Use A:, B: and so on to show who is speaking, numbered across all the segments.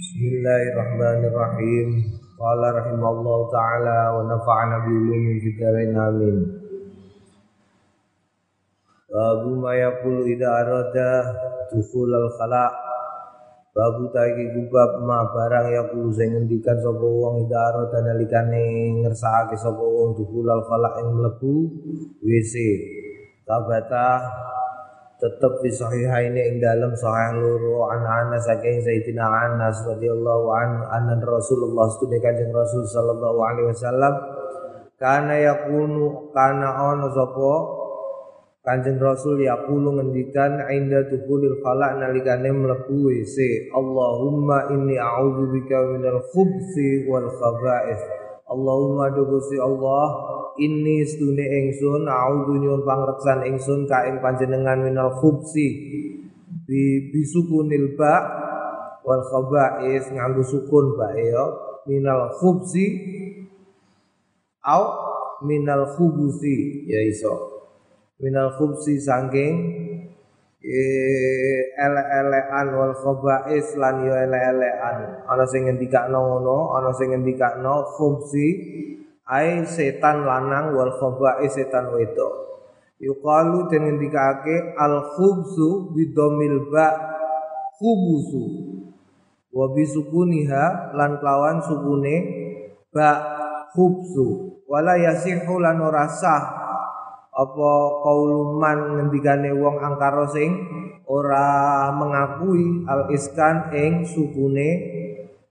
A: Bismillahirrahmanirrahim. Qala rahimallahu taala wa nafa'ana bi ulumin fid amin. Babu ma yaqulu idza arada dukhul al khala. Babu taiki gubab ma barang yaqulu sing ngendikan sapa wong idza arada nalikane ngersakake sapa wong dukhul al khala ing mlebu WC. Tabata tetap di sahihaini ing dalam sahih loro an Anas saking Sayyidina Anas radhiyallahu an anna Rasulullah studi kanjeng Rasul sallallahu alaihi wasallam kana yakunu kana ono sapa? Kanjeng Rasul yaqulu ngendikan inda dukhulil khala nalikane mlebu WC Allahumma inni a'udzubika minal khubthi wal khaba'ith. Allahumma dugusti Allah inni stune ingsun a'udzu nyuwun pangreksan ingsun ka ing panjenengan minal khubsi. Bi bisukunil ba wal khaba'is nganggo sukun ba ya minal khubsi au minal khubusi ya iso. Minal khubsi saking ele-elean wal khaba'is lan yo ele-elean. Ana sing ngendikakno ngono ana sing ngendikakno khubsi ai setan lanang wal khaba'i setan wedok. Yuqalu den ngendikake al khubsu bidomil ba khubusu wa bisukuniha lan kelawan sukune ba khubsu wala yasihu lan ora sah. Apa kauluman ngendikane wong angkara sing ora mengakui al iskan ing sukune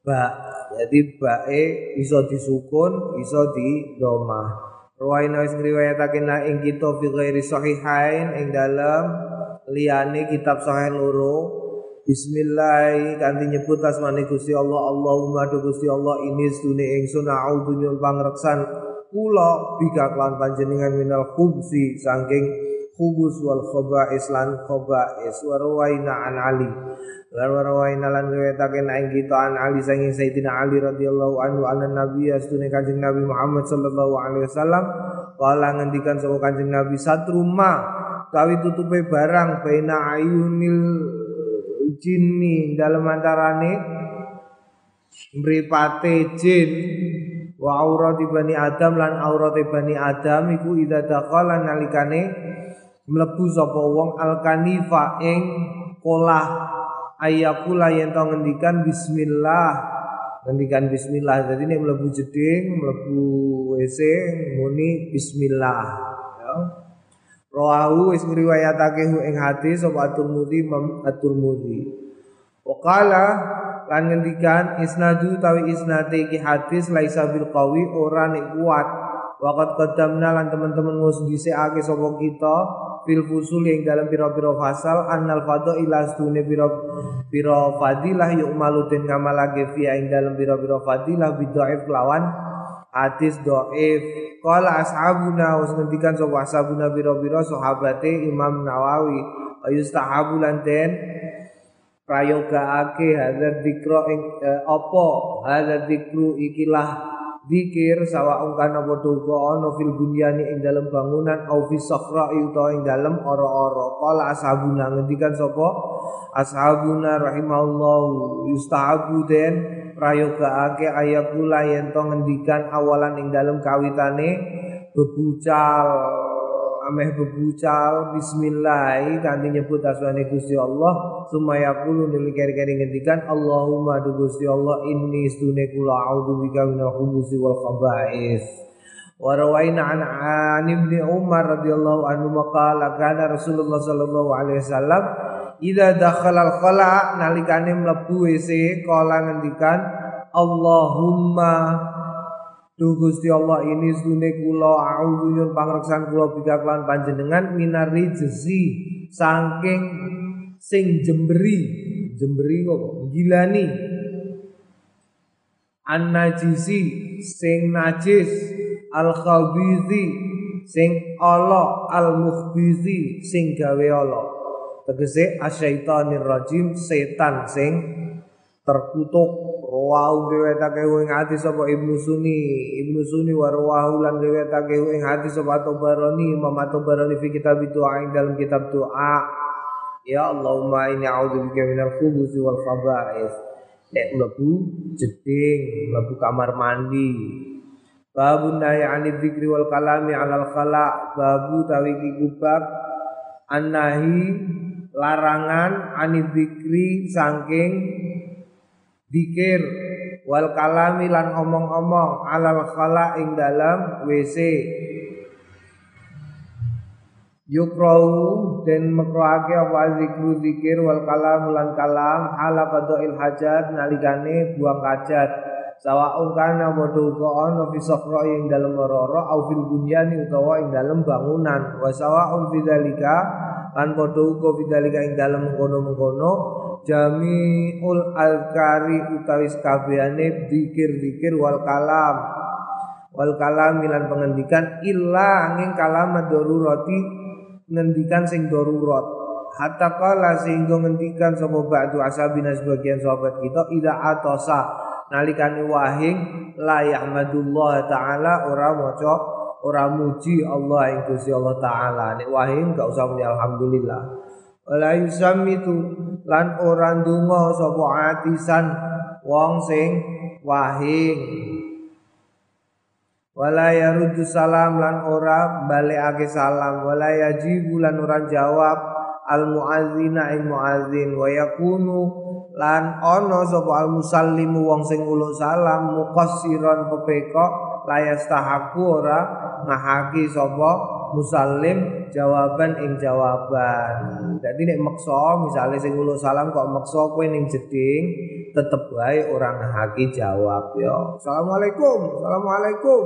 A: ba jadi bae iso disukun, iso di domah. Rawaina wis ngriwayatake na ing kita fi ghairi sahihain ing dalam liyane kitab sahih loro. Bismillah kanthi nyebut asmane Gusti Allah Allahumma do Gusti Allah ini sedune ingsun a'udzu nyuwun pangreksan kula bika klan panjenengan minal khubsi saking khubus wal khaba'is lan khaba'is wa rawaina an Ali lan warwaina lan riwayatake ing kita an Ali sanging Sayyidina Ali radhiyallahu anhu anna nabi astune Kanjeng Nabi Muhammad sallallahu alaihi wasallam kala ngendikan sapa Kanjeng Nabi satruma kawi tutupe barang baina ayunil jinni dalam antarane mripate jin wa aurati bani adam lan aurati bani adam iku idza dakhala nalikane mlebu sapa wong alkanifa ing kolah ayakula yang tau ngendikan bismillah ngendikan bismillah jadi ini melebu jeding melebu WC muni bismillah ya Rawahu wis ngriwayatake ing hadis sapa At-Tirmidzi Imam At-Tirmidzi. Waqala lan ngendikan isnadu tawi isnate iki hadis laisa bil qawi ora kuat. Waqat qadamna lan teman-teman wis dhisikake sapa kita fil fusul yang dalam pira-pira fasal annal ila stune pira pira fadilah yuk malu den ngamalake fi ing dalam pira-pira fadilah bidhaif lawan hadis dhaif qala ashabuna was ngendikan sapa ashabuna pira-pira sahabate Imam Nawawi ayustahabu lan den prayogaake hadzal dikro ing eh, apa hadzal dikru ikilah Dikir sawa ungkan apa duka ana fil bunyani ing dalam bangunan au fi sakhra utawa ing dalam ora-ora. Qala ashabuna ngendikan sapa? Ashabuna rahimahullah yustahabu den prayogaake ayakula yen to ngendikan awalan ing dalam kawitane bebucal ameh bebucal bismillah kanthi nyebut asmane Gusti Allah sumaya kulo nili keri-keri ngendikan Allahumma du Gusti Allah inni stune kula a'udzu bika minal khubuthi wal khaba'is. Wa rawaina an an ibni Umar radhiyallahu anhu maqala kana Rasulullah sallallahu alaihi wasallam idza dakhala al khala nalikane mlebu WC kala ngendikan Allahumma Duh Gusti Allah ini sedune kula a'udzu nyun pangreksan kula bika kelan panjenengan minari jezi saking sing jemberi. Jemberi kok gilani an najisi sing najis al khabizi sing ala al mukhbizi sing gawe ala. Tegese asyaitonir rajim setan sing terkutuk Rawahu riwayatake ing hadis sapa Ibnu Sunni, Ibnu Sunni wa rawahu lan riwayatake ing hadis sapa Tabarani, Imam Tabarani fi kitab doa ing dalam kitab doa. Ya Allahumma inni a'udzubika minal khubuthi wal khaba'ith. nek mlebu jeding mlebu kamar mandi. Babun nahi anid dzikri wal kalami alal khala. Babu tawi kubab. Anahi larangan anid dzikri saking dikir. Wal kalami lan omong-omong. Alal khala ing dalam WC yukrau dan makroake apa zikru zikir. Wal kalam lan kalam. Ala qadail hajat. Nalikane buang hajat sawaun kana padha uga ana fi saqra ing dalem roro au fil bunyani utawa ing dalem bangunan. Wa sawaun fi dzalika lan padha uga fi dzalika ing dalem mengkono-mengkono jamiul alkari utawi kabehane zikir-zikir wal kalam. Wal kalam milan pengendikan illa angin kalamat darurati ngendikan sing darurat. Hatta kala sehingga ngendikan sapa ba'du asabina sebagian sahabat kita ida atosa nalikane wahing la yahmadullah taala ora maca ora muji Allah ing Gusti Allah taala. Nek wahing gak usah muni alhamdulillah wala yusammitu lan ora ndonga sapa atisan wong sing wahing. Wala yaruddu salam lan ora balekake salam. Wala yajibu lan ora jawab al muazzina ing muazzin wa yakunu lan ana sapa al musallimu wong sing uluk salam muqassiran pepeko layastahaku ora ngahaki sapa musallim jawaban ing jawaban. Jadi nek meksa misalnya sing uluk salam kok meksa kowe ning jeding tetep wae orang ngahaki jawab yo. Assalamualaikum. Assalamualaikum.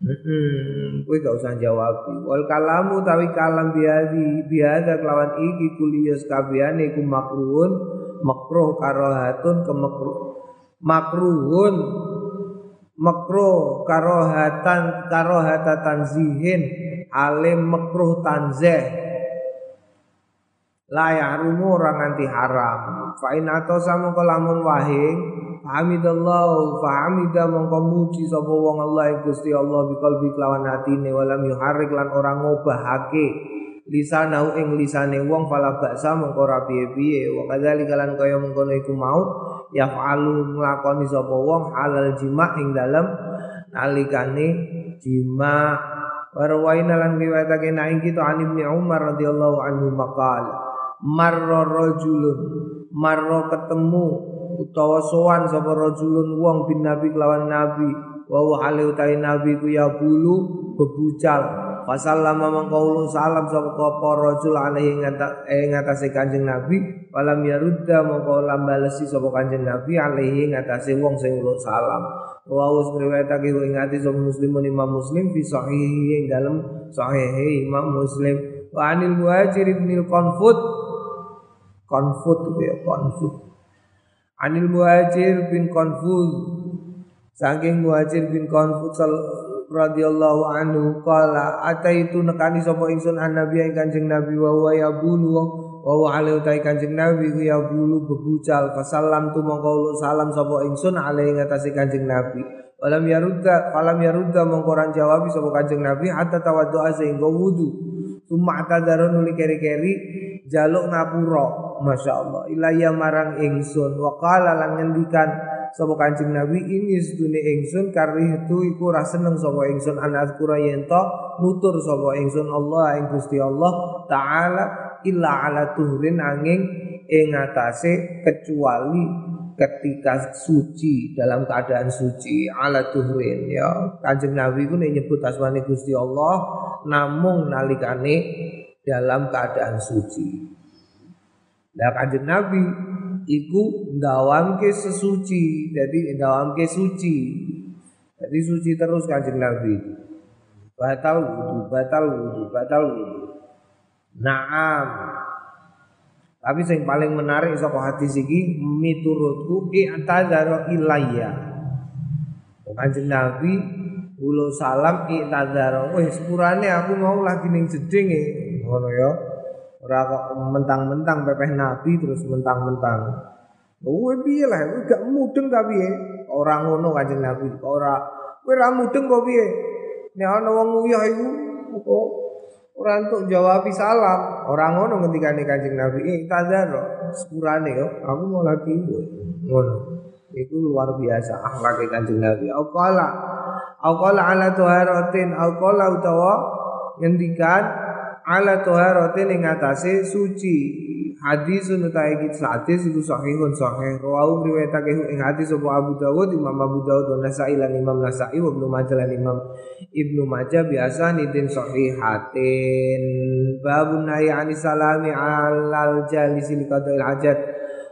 A: Hmm, kowe gak usah jawab. Wal kalamu tawi kalam biadi biada kelawan iki kuliyas kabehane iku makruhun makruh karohatun ke makruh makruhun makruh karohatan karohata tanzihin alim makruh tanzeh la yahrumu orang nganti haram. Fa in atasa mongko lamun wahing Hamidallahu fahamida mongko muji sapa wong Allah Gusti Allah biqalbi kelawan atine walam yuharrik lan ora ngobahake lisanahu ing lisane wong fala baksa mongko ora piye-piye. Wa kaya mengkono iku mau yaf'alu nglakoni sapa wong halal jima ing dalem nalikane jima. Warwaina lan riwayatake naing kita an Ibnu Umar radhiyallahu anhu maqal marra rajulun marra ketemu utawa sowan sapa rajulun wong bin nabi kelawan nabi wa hale nabi ku ya bulu bebucal fasallama mangkaulu salam sapa apa rajul alaihi eh ngatasé kanjeng nabi. Walam yarudda mongko lambalesi sapa kanjeng nabi alaihi ngatasé wong sing ulo salam. Wa us riwayatake ing ati muslimun imam muslim fi sahih ing dalem sahih imam muslim. Wa anil muhajir ibn konfut konfut ya konfut Anil Muhajir bin Konfuz Saking Muhajir bin Konfuz radhiyallahu anhu qala ataitu nekani sapa ingsun an nabi ing kanjeng nabi wa wa ya bulu wa wa ale utai kanjeng nabi ku ya bulu bebucal fasallam tu mongko salam sapa ingsun ale ing atase kanjeng nabi. Walam yarudda falam yarudda mongko ran jawab sapa kanjeng nabi hatta tawaddu sehingga wudu. Summa atadarun nuli keri-keri jaluk ngapura Masya Allah Ilaya marang ingsun. Wakala lan ngendikan Sapa kancing Nabi ini sedune ingsun karih itu iku ra seneng sapa ingsun. An azkura yento nutur sapa ingsun Allah ing Gusti Allah taala illa ala tuhrin angin ing atase kecuali ketika suci dalam keadaan suci ala tuhrin ya. Kanjeng Nabi ku nyebut asmane Gusti Allah namung nalikane dalam keadaan suci. Lah kanjeng Nabi iku ndawamke sesuci, jadi ndawamke suci. Jadi suci terus kanjeng Nabi. Batal wudu, batal wudu, batal wudu. Naam. Tapi yang paling menarik saka hadis iki miturutku i'tadzara ilayya. Kanjeng Nabi ulo salam i'tadzara. Wis sepurane aku mau lagi ning jeding ngono ya. Ora kok mentang-mentang pepeh nabi terus mentang-mentang. Kowe piye lah, kowe gak mudeng ta piye? Ora ngono Kanjeng Nabi, ora kowe ora mudeng kok piye? Nek ana wong nguyah iku kok Ora untuk jawab salam. Orang ngono ngendikane Kanjeng Nabi, "Eh, tadzaro, sepurane yo, aku mau lagi." Ngono. Itu luar biasa akhlak Kanjeng Nabi. Aqala Aqala ala tuharatin Aqala utawa ngendikan ala tuharatin ing atase suci. Hadis utai kita hadis itu sahihun sahih. Rawu riwayatake ing hadis sapa Abu Dawud Imam Abu Dawud dan Nasa'i lan Imam Nasa'i wa Ibnu Majah lan Imam Ibnu Majah biasa nidin sahihatin. Babun nahi ani salami alal jalisi liqadail hajat.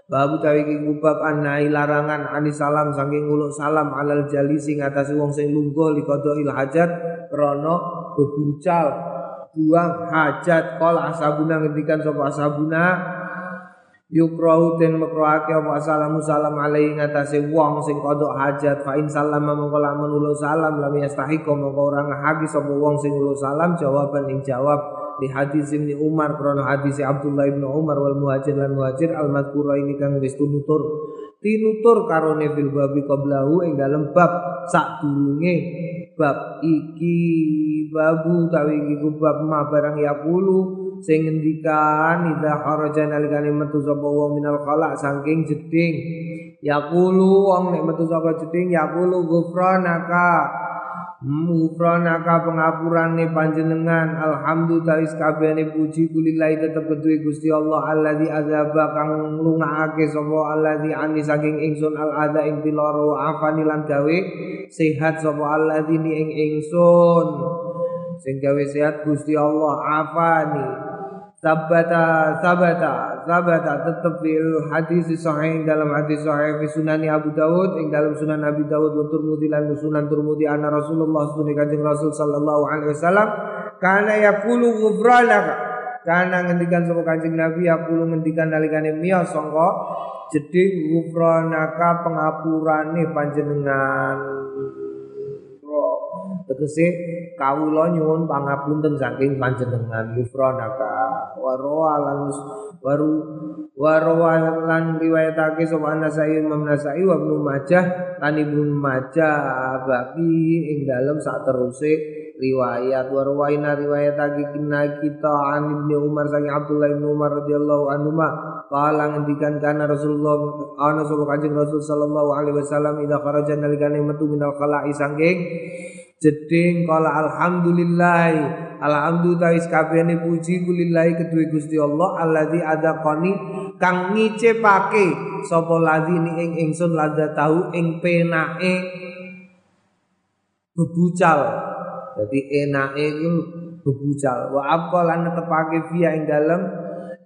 A: Babu tawi iki kubab anai larangan ani salam saking nguluk salam alal jalisi ngatasi wong sing lungguh liqadail hajat krana bebucal buang hajat. Kol asabuna ngendikan sapa asabuna yukrahu den makruhake apa? Assalamu salam alaihi ngatasé wong sing kodok hajat. Fa in salam mongko lamun ulo salam lam yastahiqo mongko ora ngahaki sapa wong sing ulo salam jawaban ing jawab. Di hadis Ibnu Umar krono hadis Abdullah bin Umar wal muhajir lan muhajir al madkura ini kang wis tunutur. Tinutur karone fil babi qablahu ing dalem bab sadurunge bab iki babu tawi iki bab ma barang yaqulu sing ngendikan idza kharaja nalikane metu sapa wong minal khala saking jeding. Yaqulu wong nek metu saka jeding yaqulu ghufranaka Mufranaka pengapurane panjenengan. Alhamdulillah kabehane puji kulillahi tetep kedue Gusti Allah. Alladzi azaba kang lungaake sapa alladzi ani saking ingsun al ada ing piloro. Afani lan gawe sehat sapa alladzi ni ing ingsun. Sing gawe sehat Gusti Allah. Afani sabata sabata sabata. Tetap fil hadis sahih dalam hadis sahih fi sunani Abu Dawud ing dalam sunan Abi Dawud wa Turmudi lan sunan Turmudi anna Rasulullah sunni kanjeng Rasul sallallahu alaihi wasallam kana yaqulu ghufranaka kana ngendikan sapa kanjeng Nabi yaqulu ngendikan nalikane miyos sangka jeding ghufranaka pengapurane panjenengan tegese kawula nyuwun pangapunten saking panjenengan gufranaka. Wa rawalan waru warawalan riwayatake sapa Nasai Imam Nasai wa Ibnu Majah lan Ibnu Majah bagi ing dalem sak teruse riwayat. Wa rawaina riwayatake kina kita an Ibnu Umar saking Abdullah bin Umar radhiyallahu anhu ma qala ngendikan kana Rasulullah ana sapa Kanjeng Rasul sallallahu alaihi wasallam idza kharaja nalikane metu minal khala'i saking jeding kala alhamdulillah alhamdulillah wis kabehane puji kulillahi kedue Gusti Allah alladzi adaqani kang ngicepake sapa ladzi ing ingsun lada tahu ing penake bebucal. Dadi enake iku bebucal. Wa aqala netepake via ing dalem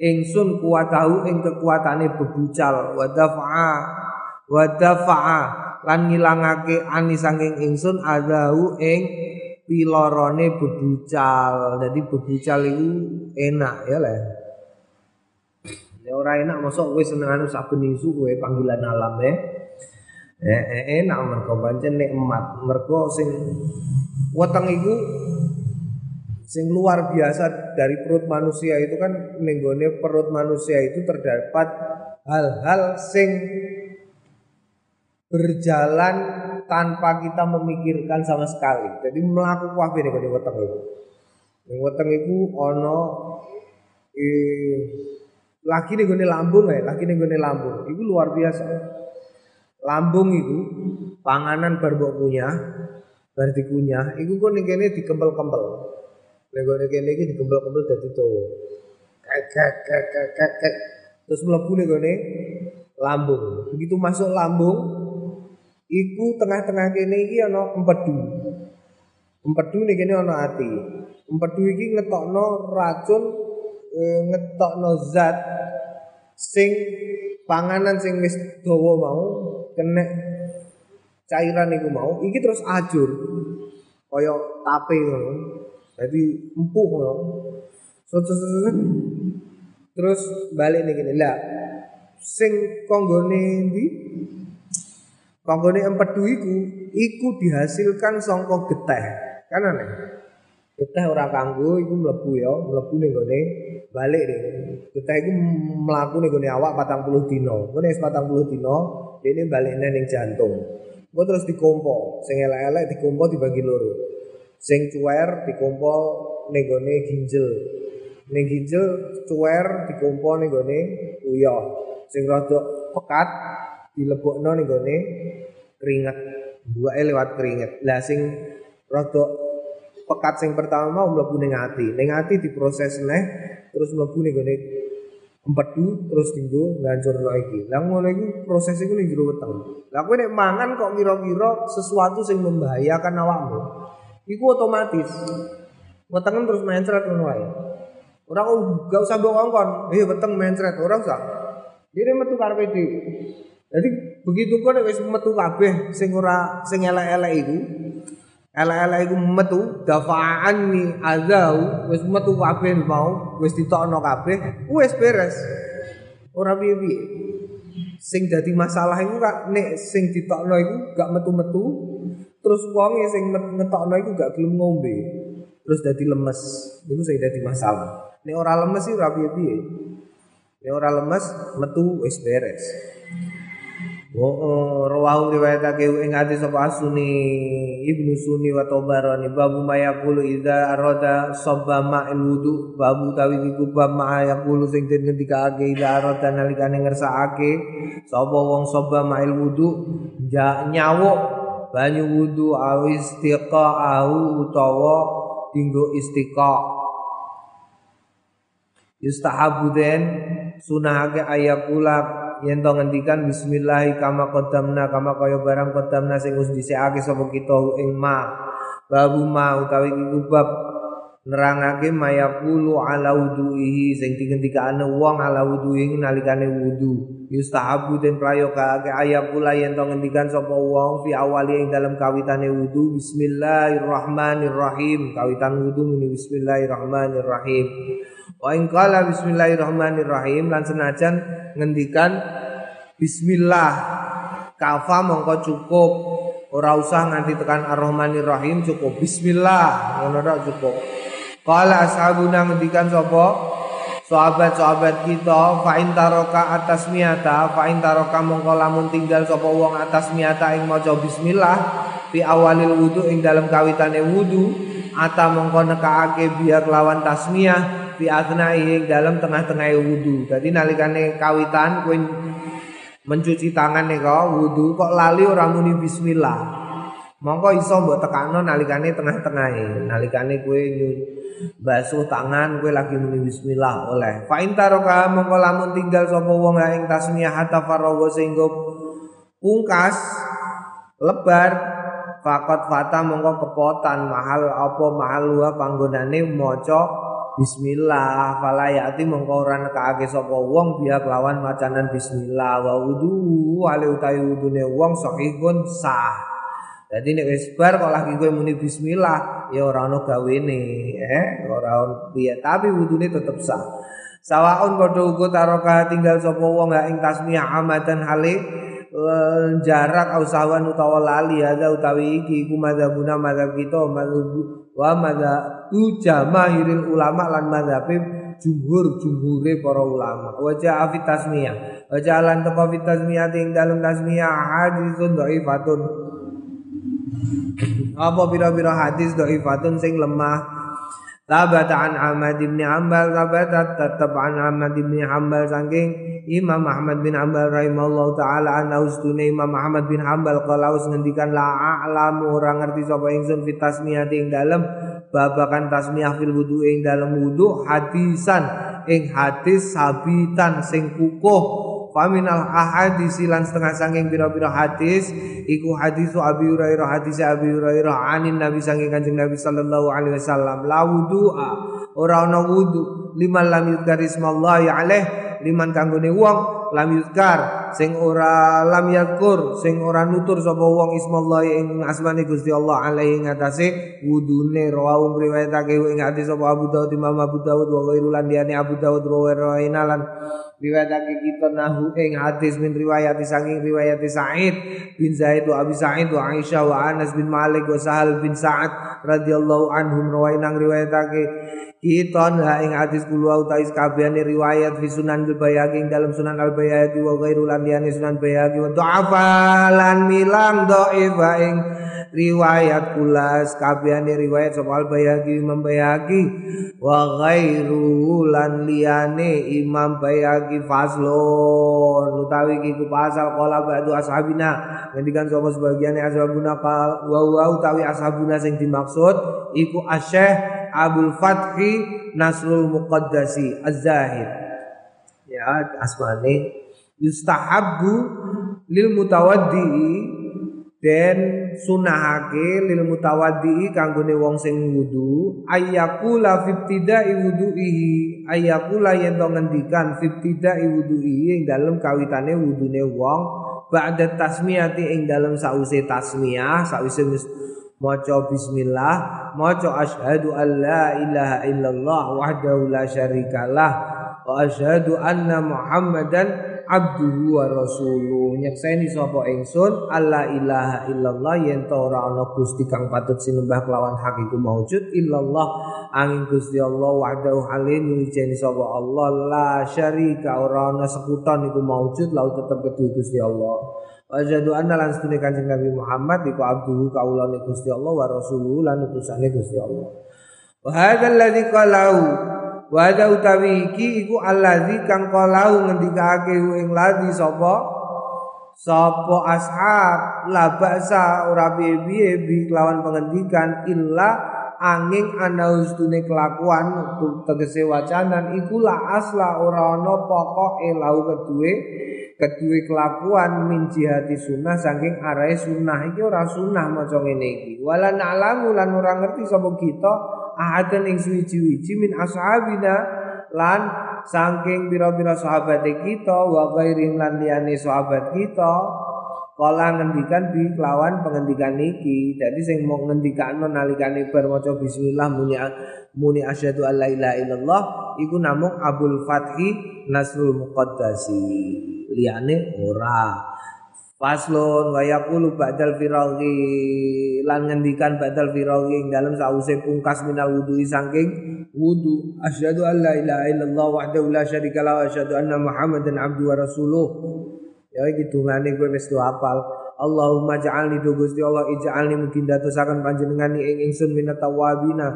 A: ingsun tahu ing kekuatane bebucal. Wa dafa'a wa dafa'a lan ngilangake ani saking ingsun adahu ing pilorone bebucal. Jadi bebucal itu enak ya lah. Ya ora enak mosok kowe senengane saben isu kowe panggilan alam ya. Eh, eh enak mergo pancen nikmat. Mergo sing weteng iku sing luar biasa dari perut manusia itu kan nenggone perut manusia itu terdapat hal-hal sing berjalan tanpa kita memikirkan sama sekali. Jadi melakukan kabeh nek weteng itu. Ning weteng iku ana eh laki ning gone lambung ya, laki ning gone lambung. Iku luar biasa. Lambung itu panganan bar mbok kunyah, bar dikunyah, iku kok ning kene dikempel-kempel. Ning gone kene iki dikempel-kempel dadi dawa. Kek kek kek kek Terus mlebu ning gone lambung. Begitu masuk lambung, iku tengah-tengah kene iki ana empedu. Empedu ning kene ana ati. Empedu iki ngetokno racun e, ngetokno zat sing panganan sing wis dawa mau kena cairan iku mau iki terus ajur kaya tape ngono. Dadi empuk ngono. Terus balik nih gini lah. Sing konggone ndi Kanggone empedu iku iku dihasilkan saka geteh. Kan aneh. Geteh ora kanggo iku mlebu ya, mlebu ning gone balik deh. Geteh iku mlaku ning gone awak 40 dina. Ngene wis 40 dina, dene balikne ning jantung. Engko terus dikompo, sing elek-elek dikompo dibagi loro. Sing cuwer dikompo ning gone ginjel. Ning ginjel cuwer dikompo ning gone uyah. Sing rada pekat dilebokno ning gone keringet. Buake lewat keringet. Lah sing rada pekat sing pertama mau mlebu ning ati. Ning ati diproses neh terus mlebu ning gone empedu terus tinggu ngancurno iki. Lah ngono iku proses iku ning jero weteng. Lah kowe nek mangan kok kira-kira sesuatu sing membahayakan awakmu. Iku otomatis. Weteng terus mencret ngono wae. Ora kok gak usah mbok kongkon. Eh weteng mencret ora usah. Dene metu karepe dhewe. Jadi begitu nek wis metu kabeh sing ora sing elek-elek iku Elek-elek iku metu dafaan ni azau wis metu kabeh mau wis ditokno kabeh wis beres. Ora piye-piye. Sing dadi masalah iku kak nek sing ditokno iku gak metu-metu terus wonge sing ngetokno iku gak gelem ngombe. Terus dadi lemes. Iku sing dadi masalah. Nek ora lemes sih ora piye-piye. Nek ora lemes metu wis beres. Oh, oh rawahu riwayatake ing hadis sapa asuni Ibnu Sunni wa Tabarani babu mayaqulu idza arada sabba ma'il wudu. Babu tawi iku bab mayaqulu sing den ngendikake idza arada nalikane ngersakake sapa wong sabba ma'il wudu ja nyawuk banyu wudu au istiqa'ahu utawa dinggo istiqa. Yustahabu den sunahake ayakula yen to ngendikan bismillah kama qaddamna kama kaya barang qaddamna sing wis dhisikake sapa kita ing ma. Babu ma utawi iku bab nerangake mayaqulu ala wuduhi sing digendikane wong ala wuduhi nalikane wudu. Yustahabu den prayoga ayakula yen to ngendikan sapa wong fi awali ing dalam kawitane wudu bismillahirrahmanirrahim. Kawitan wudu muni bismillahirrahmanirrahim Wa in qala bismillahirrahmanirrahim lan senajan ngendikan bismillah kafa mongko cukup. Ora usah nganti tekan ar-rahmanir cukup. Bismillah ngono tok cukup. Qala ashabuna ngendikan sapa? Sahabat-sahabat kita fa in taraka atas miata fa in taraka mongko lamun tinggal sapa wong atas miata ing maca bismillah fi awalil wudu ing dalam kawitane wudu ata mongko nekaake biar lawan tasmiyah fi asnaihi dalam tengah-tengah wudu. Jadi nalikane kawitan kowe mencuci tangan kok wudu kok lali orang muni bismillah. Mongko iso mbok tekano nalikane tengah-tengahe. Nalikane kowe basuh tangan kowe lagi muni bismillah oleh. Fa intaroka mongko lamun tinggal sapa wong ing tasmiyah hatta faragha sehingga pungkas lebar fakot fata mongko kepotan mahal apa mahal wa panggonane maca Bismillah fala yati mongko ora nekake sapa wong biya kelawan macanan bismillah wa wudu ale utawi wudune wong sahihun sah. Dadi nek wis bar kok lagi kowe muni bismillah ya ora ono gawene eh ora piye tapi wudune tetep sah. Sawaun padha uga taroka tinggal sapa wong ing tasmiyah amadan hale jarak ausawan utawa lali ada utawi iki iku madzhabuna madzhab kita madzhab wa madzhabu jamaahiril ulama lan madzhabe jumhur jumhure para ulama. Wa ja'a tasmiyah. Wa ja'alan taqwa fi tasmiyah ing dalem tasmiyah haditsun dhaifatun. Apa pira-pira hadis dhaifatun sing lemah Tabata an Ahmad bin Hanbal tabata tetap an Ahmad bin Hanbal saking Imam Ahmad bin Hanbal rahimahullah taala ana ustune Imam Ahmad bin Hanbal kalau ngendikan la a'lamu ora ngerti sapa ingsun fit tasmiyah ing dalem babakan tasmiyah fil wudu ing dalem wudu hadisan ing hadis sabitan sing kukuh Faminal ahadis lan setengah sanging biro-biro hadis iku hadisu Abi Hurairah hadis Abi Hurairah anin Nabi sanging Kanjeng Nabi sallallahu alaihi wasallam. La wudu'a ora ana wudu. Liman lam yudkar ismallahi alaih liman kanggone wong lam yudkar sing ora lam yakur sing ora nutur sapa wong ismallahi ing asmane Gusti Allah alaihi ngatasé wudune rawu riwayatake ing hadis sapa Abu Dawud Imam Abu Dawud wa ghairu lan Abu Dawud rawaina lan riwayatake kita nahu ing hadis min riwayat saking riwayat Sa'id bin Zaid wa Abi Sa'id wa Aisyah wa Anas bin Malik wa Sahal bin Sa'ad radhiyallahu anhum rawainang riwayatake kita ha ing hadis kula utais kabehane riwayat fi Sunan Al Bayhaqi ing dalam Sunan Al Bayhaqi wa ghairul liyane Sunan Bayhaqi wa dhafalan milang dhaifa ing riwayat kulas kabehane riwayat soal bayagi Imam Bayagi wa ghairu lan liyane Imam Bayagi faslon utawi iki pasal kala ba'du ashabina ngendikan sapa sebagiane ashabuna kal wa wa utawi ashabuna sing dimaksud iku asyih Abdul Fathi Nasrul Muqaddasi Az-Zahid ya asmane. Yustahabbu lil mutawaddi dan sunahake lil mutawaddi kanggone wong sing wudu ayyakula fibtida'i wudu'ihi ayyakula yen to ngendikan fibtida'i wudu'ihi ing dalem kawitane wudune wong ba'da tasmiyati ing dalem sause tasmiyah sause maca bismillah maca asyhadu an la ilaha illallah wahdahu la syarikalah wa asyhadu anna muhammadan abduhu wa rasuluh. Nyekseni sapa ingsun alla ilaha illallah yen ta ora ana gusti kang patut sinembah kelawan hak iku maujud illallah. Angin Gusti Allah wahdahu halin wijeni sapa Allah la syarika ora ana sekuton iku maujud lau tetep kedue Gusti Allah Wajadu anna lan sedune Kanjeng Nabi Muhammad iku abduhu kaulane Gusti Allah wa rasuluhu lan utusane Gusti Allah. Wa hadzal ladzi qalau Wa utawi iki iku allazi kang qalau ngendikake ing ladzi sapa sapa ashab la ba'sa ora piye bi kelawan pengendikan illa angin ana ustune kelakuan tegese wacanan iku la asla ora ana pokoke lau kedue kedue kelakuan min jihati sunnah saking arahe sunnah iki ora sunnah maca ngene iki. Wala na'lamu lan ora ngerti sapa kita ahadan ing suwiji-wiji min ashabina lan saking pira-pira sahabat kita wa ghairin lan liyane sahabat kita kala ngendikan bi kelawan pengendikan iki dadi sing mau ngendikano nalikane bar maca bismillah muni muni asyhadu alla ilaha illallah iku namung Abdul Fathi Nasrul Muqaddasi. Liyane ora. Faslun wa yaqulu ba'dal firaghi. Lan ngendikan ba'dal firaghi ing dalem sause pungkas minal wudu saking wudu. Asyhadu an la ilaha illallah wahdahu la syarika lahu wa asyhadu anna muhammadan abdu wa ya dungane kowe wis hafal. Allahumma ja'alni do Gusti Allah ij'alni mungkin datosaken panjenengan ing ingsun minat tawabina.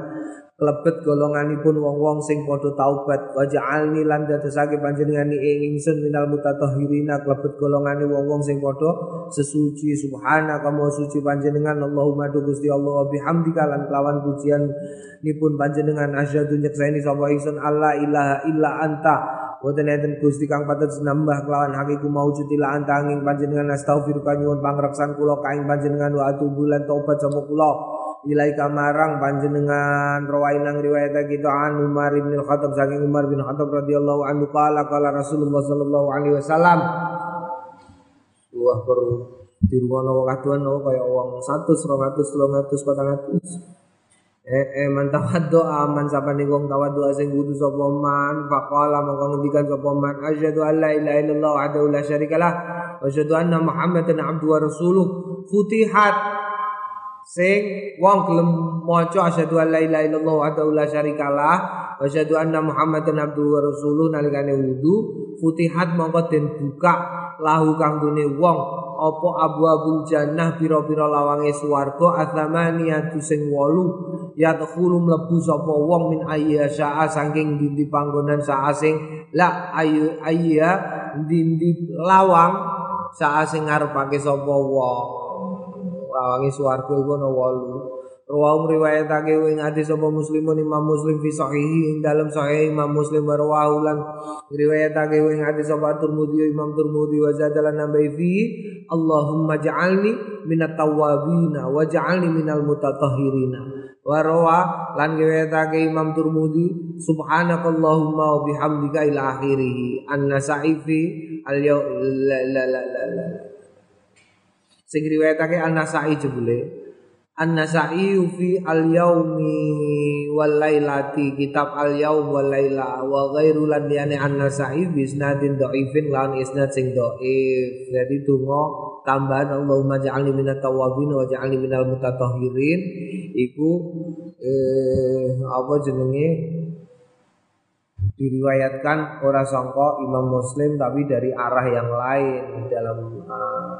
A: Klebet golonganipun wong-wong sing padha taubat. Waja'alni lan dadosake panjenengan ing ingsun minal mutatahhirina. Klebet golongane wong-wong sing padha sesuci. Subhanaka kamu suci panjenengan. Allahumma du Gusti Allah bihamdika lan kelawan pujian nipun panjenengan. Asyhadu nyekseni sapa ingsun. Allah ilaha illa anta Boten enten Gusti kang patut nambah kelawan hakiku maujud ila anta angin panjenengan. Astaghfiruka nyuwun pangreksan kula kaing panjenengan wa atubu lan taubat sapa kula. Ilaika marang panjenengan rawainang riwayat kita an Umar bin Khattab saking Umar bin Khattab radhiyallahu anhu qala qala Rasulullah sallallahu alaihi wasallam. Wah per dirwono wong aduan no kaya wong 100 200 300 400 Eh, eh man doa man sapane wong doa sing wudu sapa man faqala mongko ngendikan sapa man asyhadu an la ilaha illallah wahdahu la syarikalah wa asyhadu anna muhammadan abduhu wa rasuluh. Futihat. Sing wong gelem maca asyhadu alla ilaha illallah wa la wa asyhadu anna muhammadan abduhu wa rasuluh nalikane wudu futihat mongko den buka lahu kanggone wong apa abwabul jannah pira-pira lawange swarga athamaniyatu sing 8 yadkhulu mlebu sapa wong min ayya syaa saking dindi panggonan saa sing la ayu ayya dindi lawang saa sing ngarepake sapa wong. Lawangi swarga iku ana 8 Rawahu riwayatake ing hadis sapa muslimun Imam Muslim fi sahihi ing dalam sahih Imam Muslim rawahu lan riwayatake ing hadis sapa Tirmidzi Imam Tirmidzi wa zadalan nabai fi Allahumma ja'alni minat tawwabin wa ja'alni minal mutatahhirina wa rawa lan riwayatake Imam Tirmidzi subhanakallahumma wa bihamdika ila akhirih an-nasa'i fi al-yaum la la la la Sing riwayatake An-Nasa'i jebule. An-Nasa'i fi al-yaumi wal lailati kitab al-yaum wal laila wa ghairu lan liyane An-Nasa'i bi isnadin dhaifin lan isnad sing dhaif. Jadi donga tambahan Allahumma ja'alni minat tawabin wa ja'alni minal mutatahhirin iku eh apa jenenge diriwayatkan ora sangka Imam Muslim tapi dari arah yang lain dalam uh,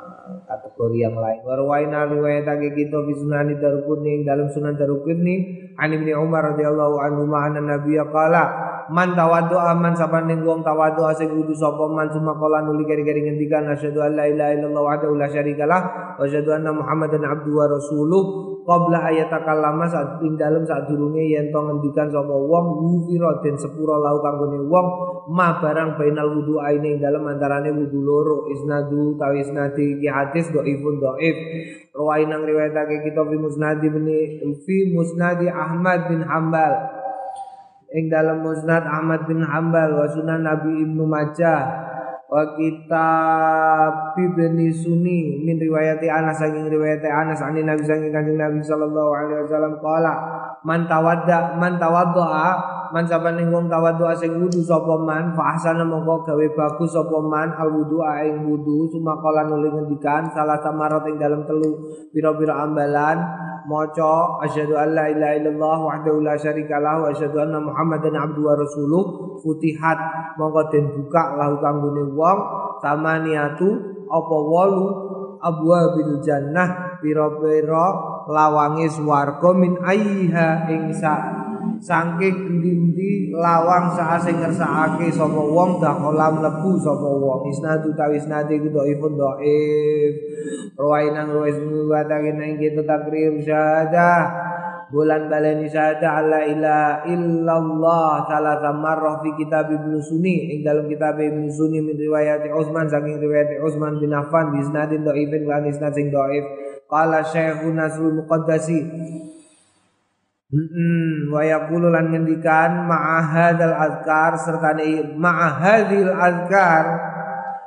A: kategori yang lain. Warwaina riwayatake kita fi sunani Daruqutni dalam sunan Daruqutni an Ibnu Umar radhiyallahu anhu ma'ana Nabi qala man tawaddu aman saban ning wong tawaddu sing kudu sapa man sumakola nuli keri-keri ngendikan asyhadu an la ilaha illallah wahdahu la syarikalah wa asyhadu anna muhammadan abduhu wa qabla ayatakallama saat ing dalem sadurunge yen to ngendikan sapa wong wufira den sepura lau kanggone wong ma barang bainal wudu aine ing dalem antarane wudu loro isnadu tawi isnadi. Iki hadis dhaifun dhaif. Rawain nang riwayatake kita fi musnadi bini fi musnadi Ahmad bin Hambal ing dalam musnad Ahmad bin Hambal wa sunan Nabi Ibnu Majah wa kitab ibni sunni min riwayati Anas saking riwayati Anas ani Nabi saking kanjeng Nabi sallallahu alaihi wasallam qala man tawadda man tawaddaa man sabane wong tawadhu sing wudu sapa man fa ahsana mongko gawe bagus sapa man al wudu ing wudu sumaqala nuli ngendikan salah samarat ing dalam telu pira-pira ambalan maca asyhadu an la ilaha illallah wahdahu la syarikalah wa asyhadu anna muhammadan abduhu wa rasuluh. Futihat. Mongko den buka lahu kanggone wong. Samaniatu apa wolu? Abwabil jannah. Pira-pira lawange swarga min aiha ing saking dindi lawang saat sing ngersakake sapa wong dakhala mlebu sapa wong. Isnadu tawi isnadi ku dhaifun dhaif. Rawaina ruwais watake nang kita takrir syahadah. Bulan baleni syahadah alla ilaha illallah salasa marrah fi kitab Ibnu Sunni. Ing dalam kitab Ibnu Sunni min riwayat Utsman saking riwayat Utsman bin Affan bi isnadin dhaifin lan isnad sing dhaif qala Syekhun Nasrul Muqaddasi Hmm, wa yaqulu lan ngendikan ma'ahadal azkar sertane ma'ahadil azkar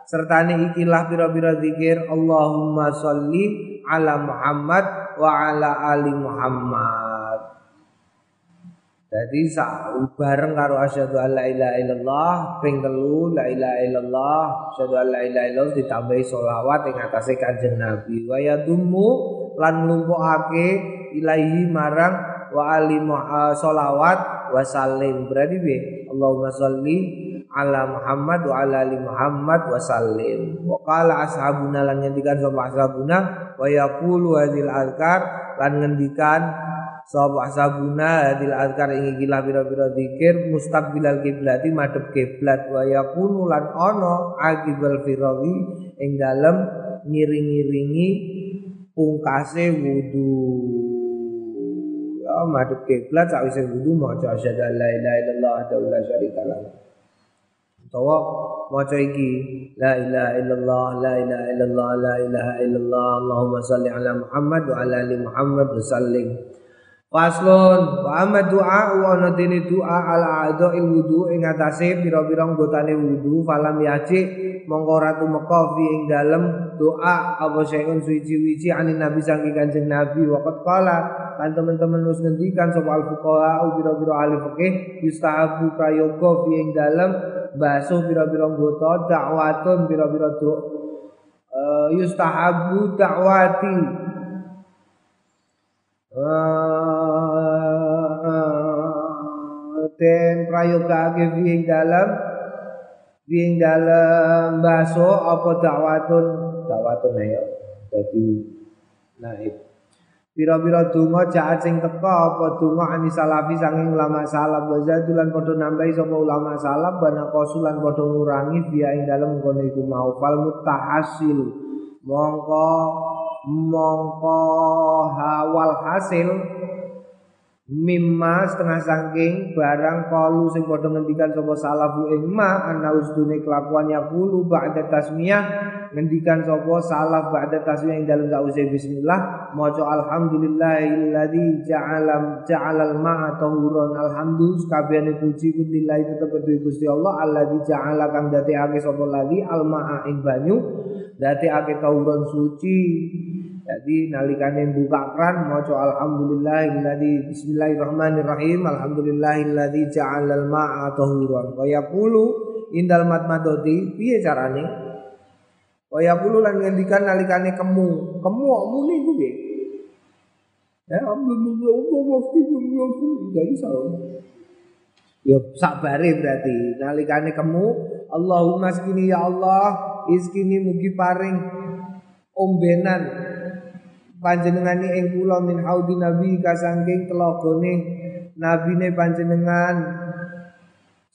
A: sertane ikilah pira-pira zikir Allahumma sholli ala Muhammad wa ala ali Muhammad. Jadi bareng karo asyhadu alla ilaha illallah ping telu la ilaha illallah asyhadu alla ilaha illallah ditambahi selawat ing atase Kanjeng Nabi. Wa yadummu lan nglumpukake ilahi marang wa ali sholawat wa salim. Berarti be Allahumma sholli ala Muhammad wa ala ali Muhammad wa salim. Wa qala ashabuna lan ngendikan sapa ashabuna wa yaqulu hadil azkar lan ngendikan sapa ashabuna hadil azkar ing gila pira-pira zikir mustaqbilal kiblati madhep kiblat wa yaqulu lan ana akibal firawi ing dalem ngiring-ngiringi pungkase wudu. Ya madhep kiblat sakwise wudu maca asyhadu an la ilaha illallah wa la syarika lah. Utawa maca iki la ilaha illallah la ilaha illallah la ilaha illallah Allahumma shalli ala Muhammad wa ala ali Muhammad wa sallim Faslun wa amma du'a wa ana dene du'a ala a'dha'il wudu ing atase pira-pira anggotane wudu falam yaji mongko ora tumeka fi ing dalem doa apa sayun suci-wici anin nabi saking kanjeng nabi. Waqat qala kan teman-teman wis ngendikan sapa al fuqaha pira-pira ahli fikih yustahabu prayoga fi ing dalem basuh pira-pira anggota dakwatun pira-pira doa uh, yustahabu dakwati den prayogake ing dalam ing dalam baso apa dakwatun dakwatun ayo dadi naib. Pira-pira donga jaat sing teka apa donga ani salafi sanging ulama salaf? Wa zadulan padha nambahi sapa ulama salaf bana kosulan padha ngurangi biya ing dalem kono iku mau. Fal mutahasil mongko mongko hawal hasil mimma setengah sangking barang kalu sing padha ngendikan sapa salafu ing ma ana usdune kelakuannya pulu ba'da tasmiyah ngendikan sapa salaf ba'da tasmiyah ing dalem sause bismillah maca alhamdulillahilladzi ja'ala ja'alal ma'a tahuran alhamdulillah kabehane puji kulillahi tetep kedue Gusti Allah alladzi ja'ala kang dadekake sapa lali al ma'a ing banyu dadekake tahuran suci jadi nalikane buka keran maca alhamdulillahilladzi bismillahirrahmanirrahim alhamdulillahilladzi ja'alal ma'a tahuran. Wa yaqulu indal matmadoti piye carane? Wa yaqulu lan ngendikan nalikane kemu. Kemu muni ku piye ya jadi salah Ya sabare berarti. Nalikane kemu Allahumma skini ya Allah iskini mugi paring ombenan panjenengani ing kula min haudi nabi kasangking telagane nabine panjenengan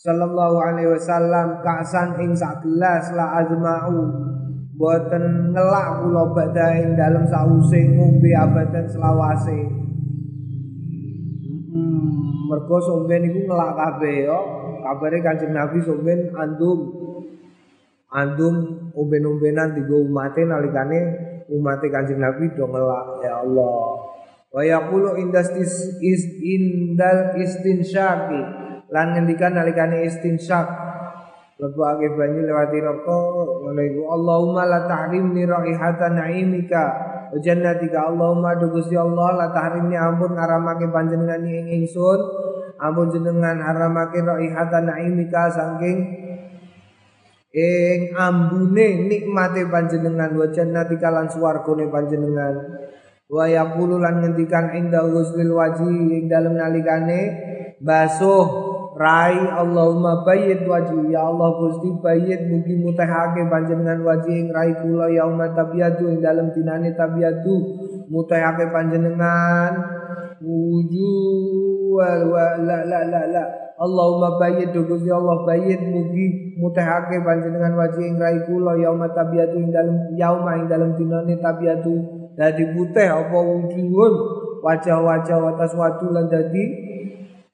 A: sallallahu alaihi wasallam kasan ing sak gelas la azma'u. Boten ngelak kula badha ing dalem sause ngombe abadan selawase. Hmm, mergo somben iku ngelak kabeh yo. Kabare Kanjeng Nabi somben andum. Andum umben-umbenan digo umate nalikane umate Kanjeng Nabi do ngelak ya Allah. Wa yaqulu indastis is indal istinsyaqi lan ngendikan nalikane istinsyak lebokake banyu lewati roko ngono Allahumma la tahrimni raihatan naimika. Wa jannatika Allahumma do Gusti Allah la tahrimni ampun ngaramake panjenengan ing ingsun. Ampun jenengan haramake raihatan naimika saking ing ambune nikmate panjenengan wa jannatika lan swargane panjenengan. Wa yaqulu lan ngendikan inda ghusl waji ing dalem nalikane basuh rai Allahumma bayyid wajhi ya Allah Gusti bayyid mugi mutehake panjenengan wajhi ing rai kula yauma tabiatu ing dalem dinane tabiatu mutehake panjenengan. Wujuh wa la la la la Allahumma bayyid Gusti Allah bayyid mugi mutehake panjenengan wajhi ing rai kula yauma tabiatu ing dalem yauma ing dalem dinane tabiatu. Dadi putih apa wujuhun wajah-wajah watas watu lan dadi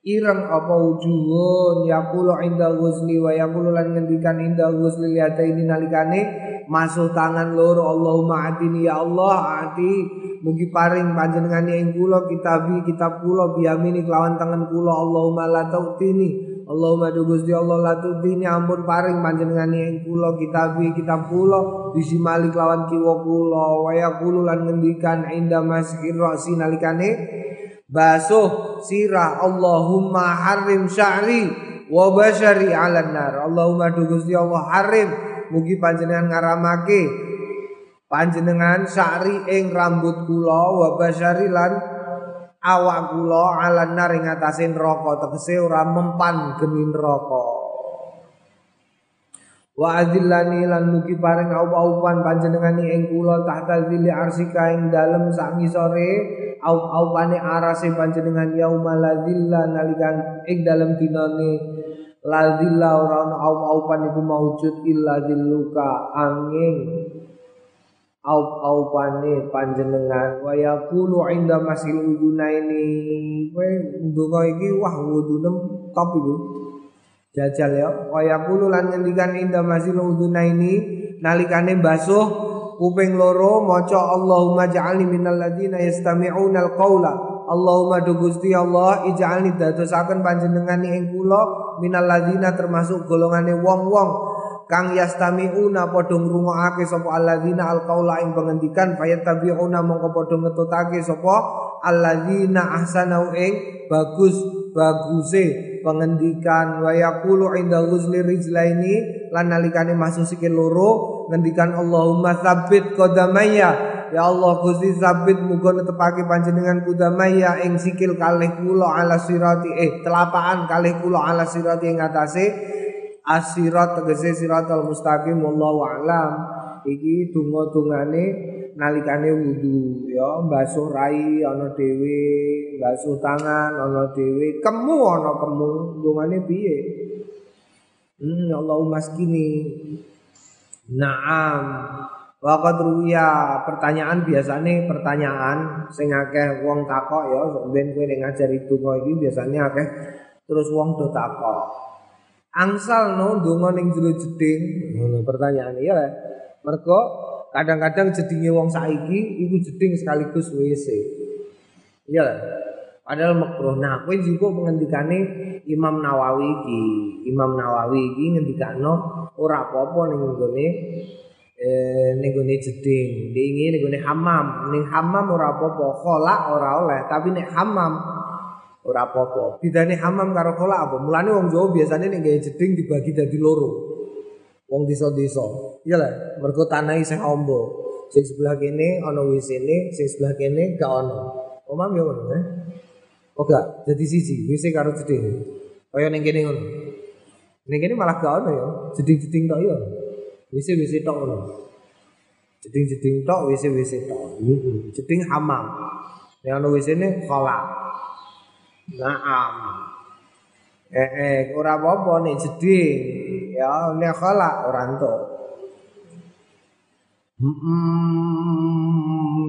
A: ireng apa wujuhun yaqulu inda ghusli wa yaqulu lan ngendikan inda ghusli ini nalikane masuk tangan loro Allahumma atini ya Allah ati mugi paring panjenengane ing kula kitabi kitab kula biyamini kelawan tangan kula. Allahumma la tautini Allahumma du Gusti Allah la tautini ampun paring panjenengane ing kula kitabi kitab kula. Bisimali kelawan kiwa kula. Wa yaqulu lan ngendikan inda masjid ra'si nalikane basuh sirah Allahumma harim sya'ri wa basyari 'alan nar. Allahumma du Gusti Allah harim mugi panjenengan ngaramake panjenengan sya'ri ing rambut kula wa basyari lan awak kula 'alan nar ing atase neraka tegese ora mempan geni neraka Wa azillani lan mugi paring aup-aupan panjenengani ing kula tahta zili arsika ing dalem sak ngisore aup-aupane arase panjenengan yauma ladzilla nalikan ing dalem dinane. Ladzilla ora ana aup-aupan iku maujud illa dilluka angin aup-aupane panjenengan. Wa yaqulu inda masil udunaini kowe ndonga iki wah wudunem top iku. Jajal ya. Kaya kulo lan ngendikan inda masil uduna ini nalikane basuh kuping loro maca Allahumma ja'alni minal ladina yastami'una al-qaula Allahumma do Gusti Allah ij'alni dadosaken panjenengan ing kula minal ladina termasuk golongane wong-wong kang yastami'una padha ngrungokake sapa alladzina alqaula ing pengendikan fayattabi'una mongko padha ngetutake sapa alladzina ahsanu ing bagus baguse pengendikan. Wa yaqulu inda ghusli rijlaini lan nalikane masuk sikil loro ngendikan Allahumma tsabbit qadamaya. Ya Allah Gusti sabit muga netepake panjenengan kudamaya ing sikil kalih kula ala sirati eh telapaan kalih kula ala sirati ing atase asirat tegese siratal mustaqim wallahu alam. Iki donga-dongane nalikane wudu ya. Basuh rai ana dhewe basuh tangan ana dhewe. Kemu ana kemu dongane piye? Hmm Allahumma maskini Naam. Waqad ruya pertanyaan biasanya pertanyaan sing akeh wong takok ya. Ben kowe ngajari donga iki biasanya akeh terus wong do takok. Angsal no donga ning jero jeding ngono pertanyaan iya Mergo kadang-kadang jedinge wong saiki iku jeding sekaligus WC. Iya lah. Padahal makruh. Nah, kowe juga pengendikane Imam Nawawi iki. Imam Nawawi iki ngendikano ora apa-apa ning nggone eh ning gone jeding. Ning gone hamam. Ning hamam ora apa-apa, kholak ora oleh, tapi nek hamam ora apa-apa. Bidane hamam karo kholak apa? Mulane wong Jawa biasanya ning gawe jeding dibagi dadi loro. wong desa-desa. Iya lah, mergo tanah isih ombo. Sing sebelah kene ana WC-ne, sing sebelah kene gak ana. Omam ya ngono eh. Oh gak, jadi siji, WC karo jeding. Kaya ning kene ngono. Ning kene malah gak ono ya, jeding-jeding tok ya. Wis-wis tok ngono. Jeding-jeding tok wis-wis tok. Jeding hamam. Nek ono WC-ne kolak. Naam. Eh, eh ora apa-apa nek. Ya nek kolak ora entuk. Hmm,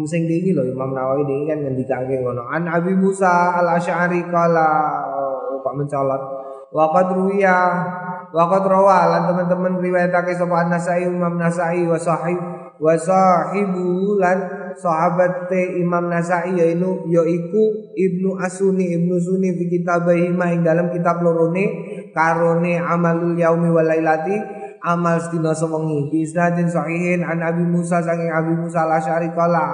A: sing iki lho Imam Nawawi ini kan ngendikake ngono. An Abi Musa Al Asy'ari kala oh, kok mencolot. Wa qad ruwiya wa qad rawa lan teman-teman riwayatake sapa An-Nasai Imam Nasai wa sahib wa sahibu lan sahabat Imam Nasai yaitu yaiku Ibnu Asuni Ibnu Suni fi kitabihi ing dalam kitab lorone karone amalul yaumi wal lailati amal sedina sewengi. Bi isnadin sahihin an Abi Musa saking Abi Musa al-Asy'ari kala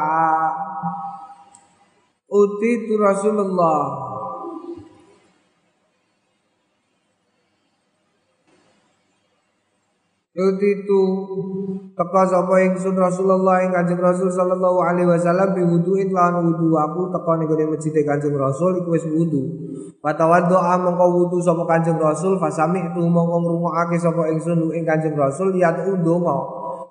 A: uti tu Rasulullah Uti tu teka sapa ingsun Rasulullah ing Kanjeng Rasul sallallahu alaihi wasallam bi wudu'in lan wudu aku teka ning gone masjid Kanjeng Rasul iku wis wudu. Fatawaddoa mongko wudu sapa Kanjeng Rasul fasami itu mongko ngrungokake sapa ingsun ing Kanjeng Rasul lihat ndonga.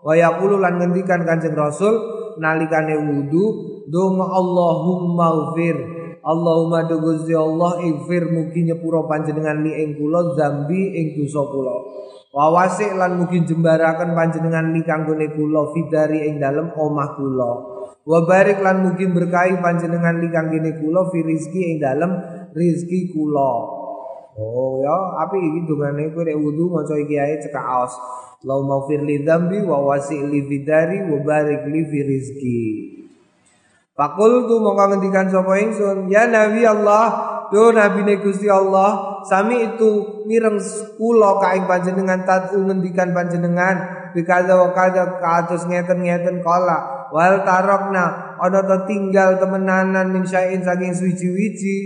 A: Wa yaqulu lan ngendikan Kanjeng Rasul nalikane wudu donga Allahumma ghfir Allahumma duguzi Allah ighfir mugi nyepuro panjenengan li ing kula zambi ing dosa kula. Wa wasik lan mugi jembaraken panjenengan li kanggone kula fidari ing dalem omah kula. Wa barik lan mugi berkahi panjenengan li kanggone kula fi rizki ing dalem rizki kula. Oh ya, api iki dongane kowe nek wudu maca iki ae cekak aos. Allahumma fir li dzambi wa wasi' li fidari wa barik li fi rizki. Fakul tu mongko ngendikan sapa ingsun, ya Nabi Allah, Do Nabi Gusti Allah sami itu mireng kula kaing panjenengan tatu ngendikan panjenengan. Bikaza wa kaza kados ngeten-ngeten kala wal tarokna ana to tinggal temenanan min saking suci-wici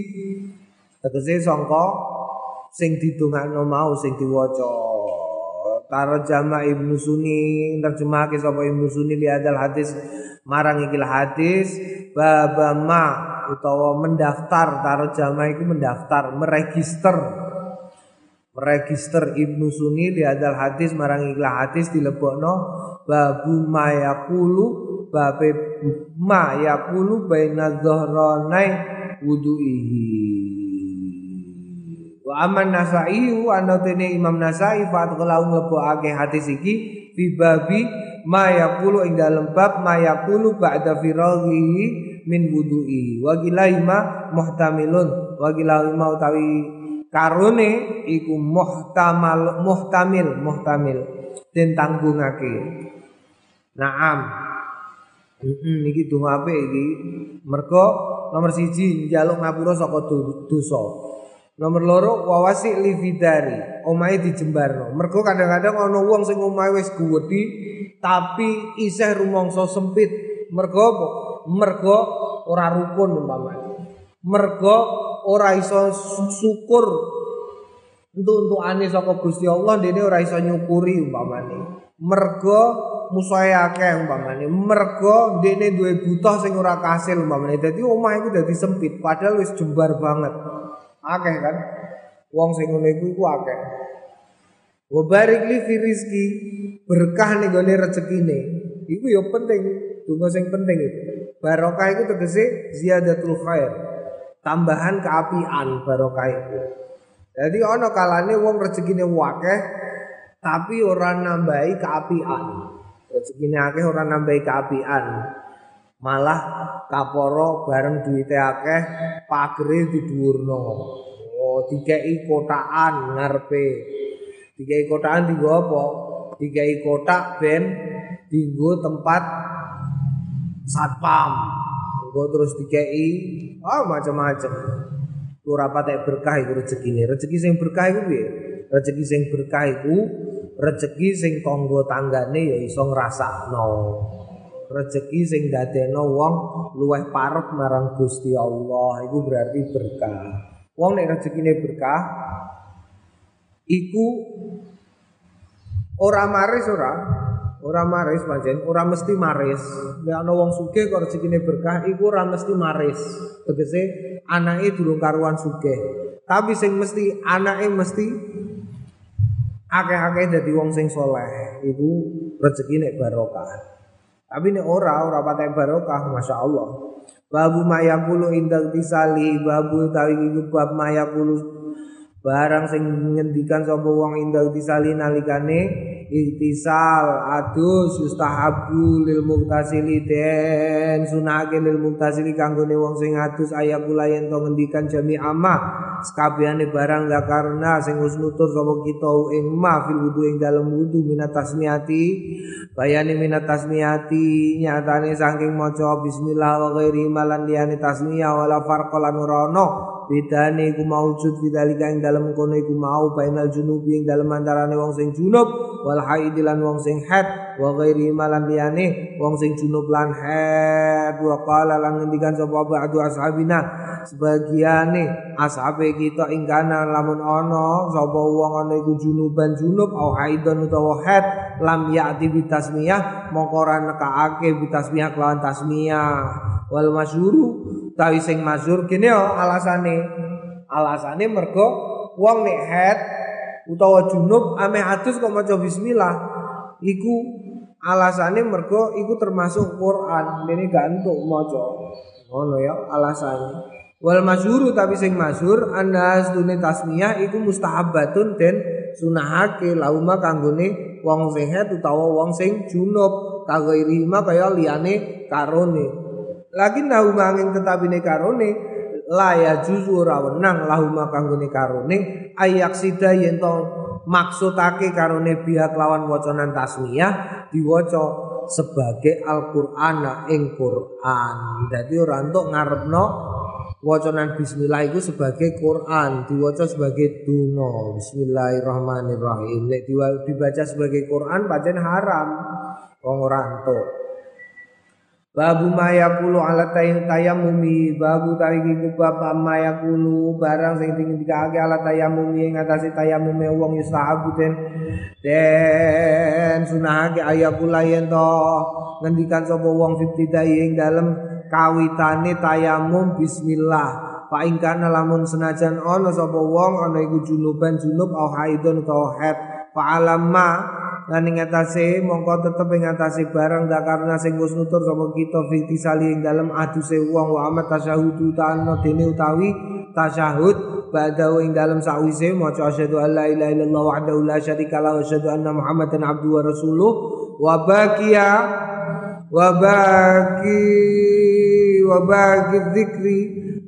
A: tegese sangka sing didongakno mau sing diwaca Karo jama Ibnu Sunni terjemahake sapa Ibnu Sunni li hadal hadis marang ikil hadis babama utawa mendaftar taruh jamaah itu mendaftar meregister. Meregister Ibnu Sunni di adal hadis marang ikhlas hadis dilebokno babu mayakulu babe mayakulu baina dhahranai wudu'ihi wa aman nasai ana tene Imam Nasai fa kalau nglebokake hadis iki fi babi mayakulu ing dalem bab mayakulu ba'da firaghihi min wudu'i wa gilaima muhtamilun wa gilaima utawi karone iku muhtamal muhtamil muhtamil den tanggungake naam Heeh iki donga iki. Mergo nomor siji njaluk ngapura saka dosa. Nomor loro wawasi lividari, omahe dijembarno. Mergo kadang-kadang ana wong sing omahe wis gedhi tapi isih rumangsa sempit. Mergo apa? mergo ora rukun umpamane. Mergo ora iso syukur untuk untuk ane saka Gusti Allah dene ora iso nyukuri umpamane. Mergo musuhe akeh umpamane. Mergo dene duwe butuh sing ora kasil umpamane. Dadi omah iku dadi sempit padahal wis jembar banget. Akeh kan? Wong sing ngene iku iku akeh. Wa barik li fi rizki berkah ning gone rezekine. Iku ya penting, donga sing penting itu. Barokah itu tegese ziyadatul khair. Tambahan keapian barokah itu. Jadi ono kalane wong rezekine wakeh tapi orang nambahi keapian. Rezekine akeh ora nambahi keapian. Malah kaporo bareng duwite akeh pagere didhuwurno. Oh, dikei kotaan ngarepe. Dikei kotaan dienggo apa? Dikei kotak ben dienggo tempat satpam gue terus dikei oh macam-macam ora patek berkah iku rezekine rezeki sing berkah iku rezeki sing berkah iku rezeki sing tangga tanggane ya iso ngrasakno rezeki sing dadekno wong luweh parek marang Gusti Allah iku berarti berkah wong nek rezekine berkah iku ora maris ora Ora maris pancen, ora mesti maris. Nek ana wong sugih kok rezekine berkah iku ora mesti maris. Tegese anake durung karuan sugih. Tapi sing mesti anake mesti akeh-akeh dadi wong sing soleh. Iku rezeki nek barokah. Tapi nek ora ora patek barokah, masya Allah. Babu mayakulu indak tisali, babu tawi bab mayakulu barang sing ngendikan sapa wong indak tisali nalikane Ihtisal adus yustahabu lil muktasili den sunake lil muktasili kanggone wong sing adus ayakula yen to ngendikan jami amma sekabehane barang karena sing wis nutur sapa kita ing ma fil wudu ing dalem wudu minat tasmiyati bayane minat tasmiyati nyatane saking maca bismillah wa ghairi malan liyane tasmiyah wala farqa lan bedane iku maujud bidzalika ing dalem kono iku mau bainal junubi ing dalem antarane wong sing junub wal haid lan wong sing haid wa ghairi malan liyane wong sing junub lan haid wa qala lan ngendikan sapa ba'du ashabina sebagiane ashabe kita ing kana lamun ana sapa wong ana iku junuban junub au haidon utawa haid lam ya'ti bitasmiyah mongko ora nekake bitasmiyah kelawan tasmiyah wal masyuru utawi sing masyhur kene yo alasane. Alasane mergo wong nek head utawa junub ame adus kok maca bismillah iku alasane mergo iku termasuk Quran. Dene gak entuk maca. Ngono ya alasane. Wal masyhur tapi sing masyhur annas dune tasmiyah iku mustahabatun den sunahake lauma kanggone wong head utawa wong sing junub kagairima kaya liyane karone. lagi nahu manging tetapine karone la ya juzu ora wenang lahu makanggone karone ayak sida yen maksudake karone biak lawan wacanan tasmiyah diwaca sebagai Al-Qur'an ing Qur'an. Dadi ora entuk ngarepno wacanan bismillah itu sebagai Quran, diwaca sebagai donga. Bismillahirrahmanirrahim. Nek dibaca sebagai Quran pancen haram. Wong ora entuk. Babu mayakulu ala tayamumi. Babu tariki kubab mayakulu Barang sing tinggi dikake ala tayamumi. Yang atasi tayamumi wong yustahabu den. Den sunahake ayakula yen to. Ngendikan sopo wong fitidai yang dalam Kawitane tayamum bismillah. Pak ingkana lamun senajan ono sopo wong Ono iku junuban junub Au haidon atau haid Pak alamma lan ing atase mongko tetep ing atase barang dakarna sing wis nutur sapa kita fiti sali ing dalem aduse wong wa amat tasyahudu ta'anna dene utawi tasyahud. Badau ing dalem sawise maca asyhadu alla ilaha illallah wahdahu la syarika lahu wa asyhadu anna muhammadan abduhu wa rasuluh. Wa baqiya wa baqi wa baqi dzikri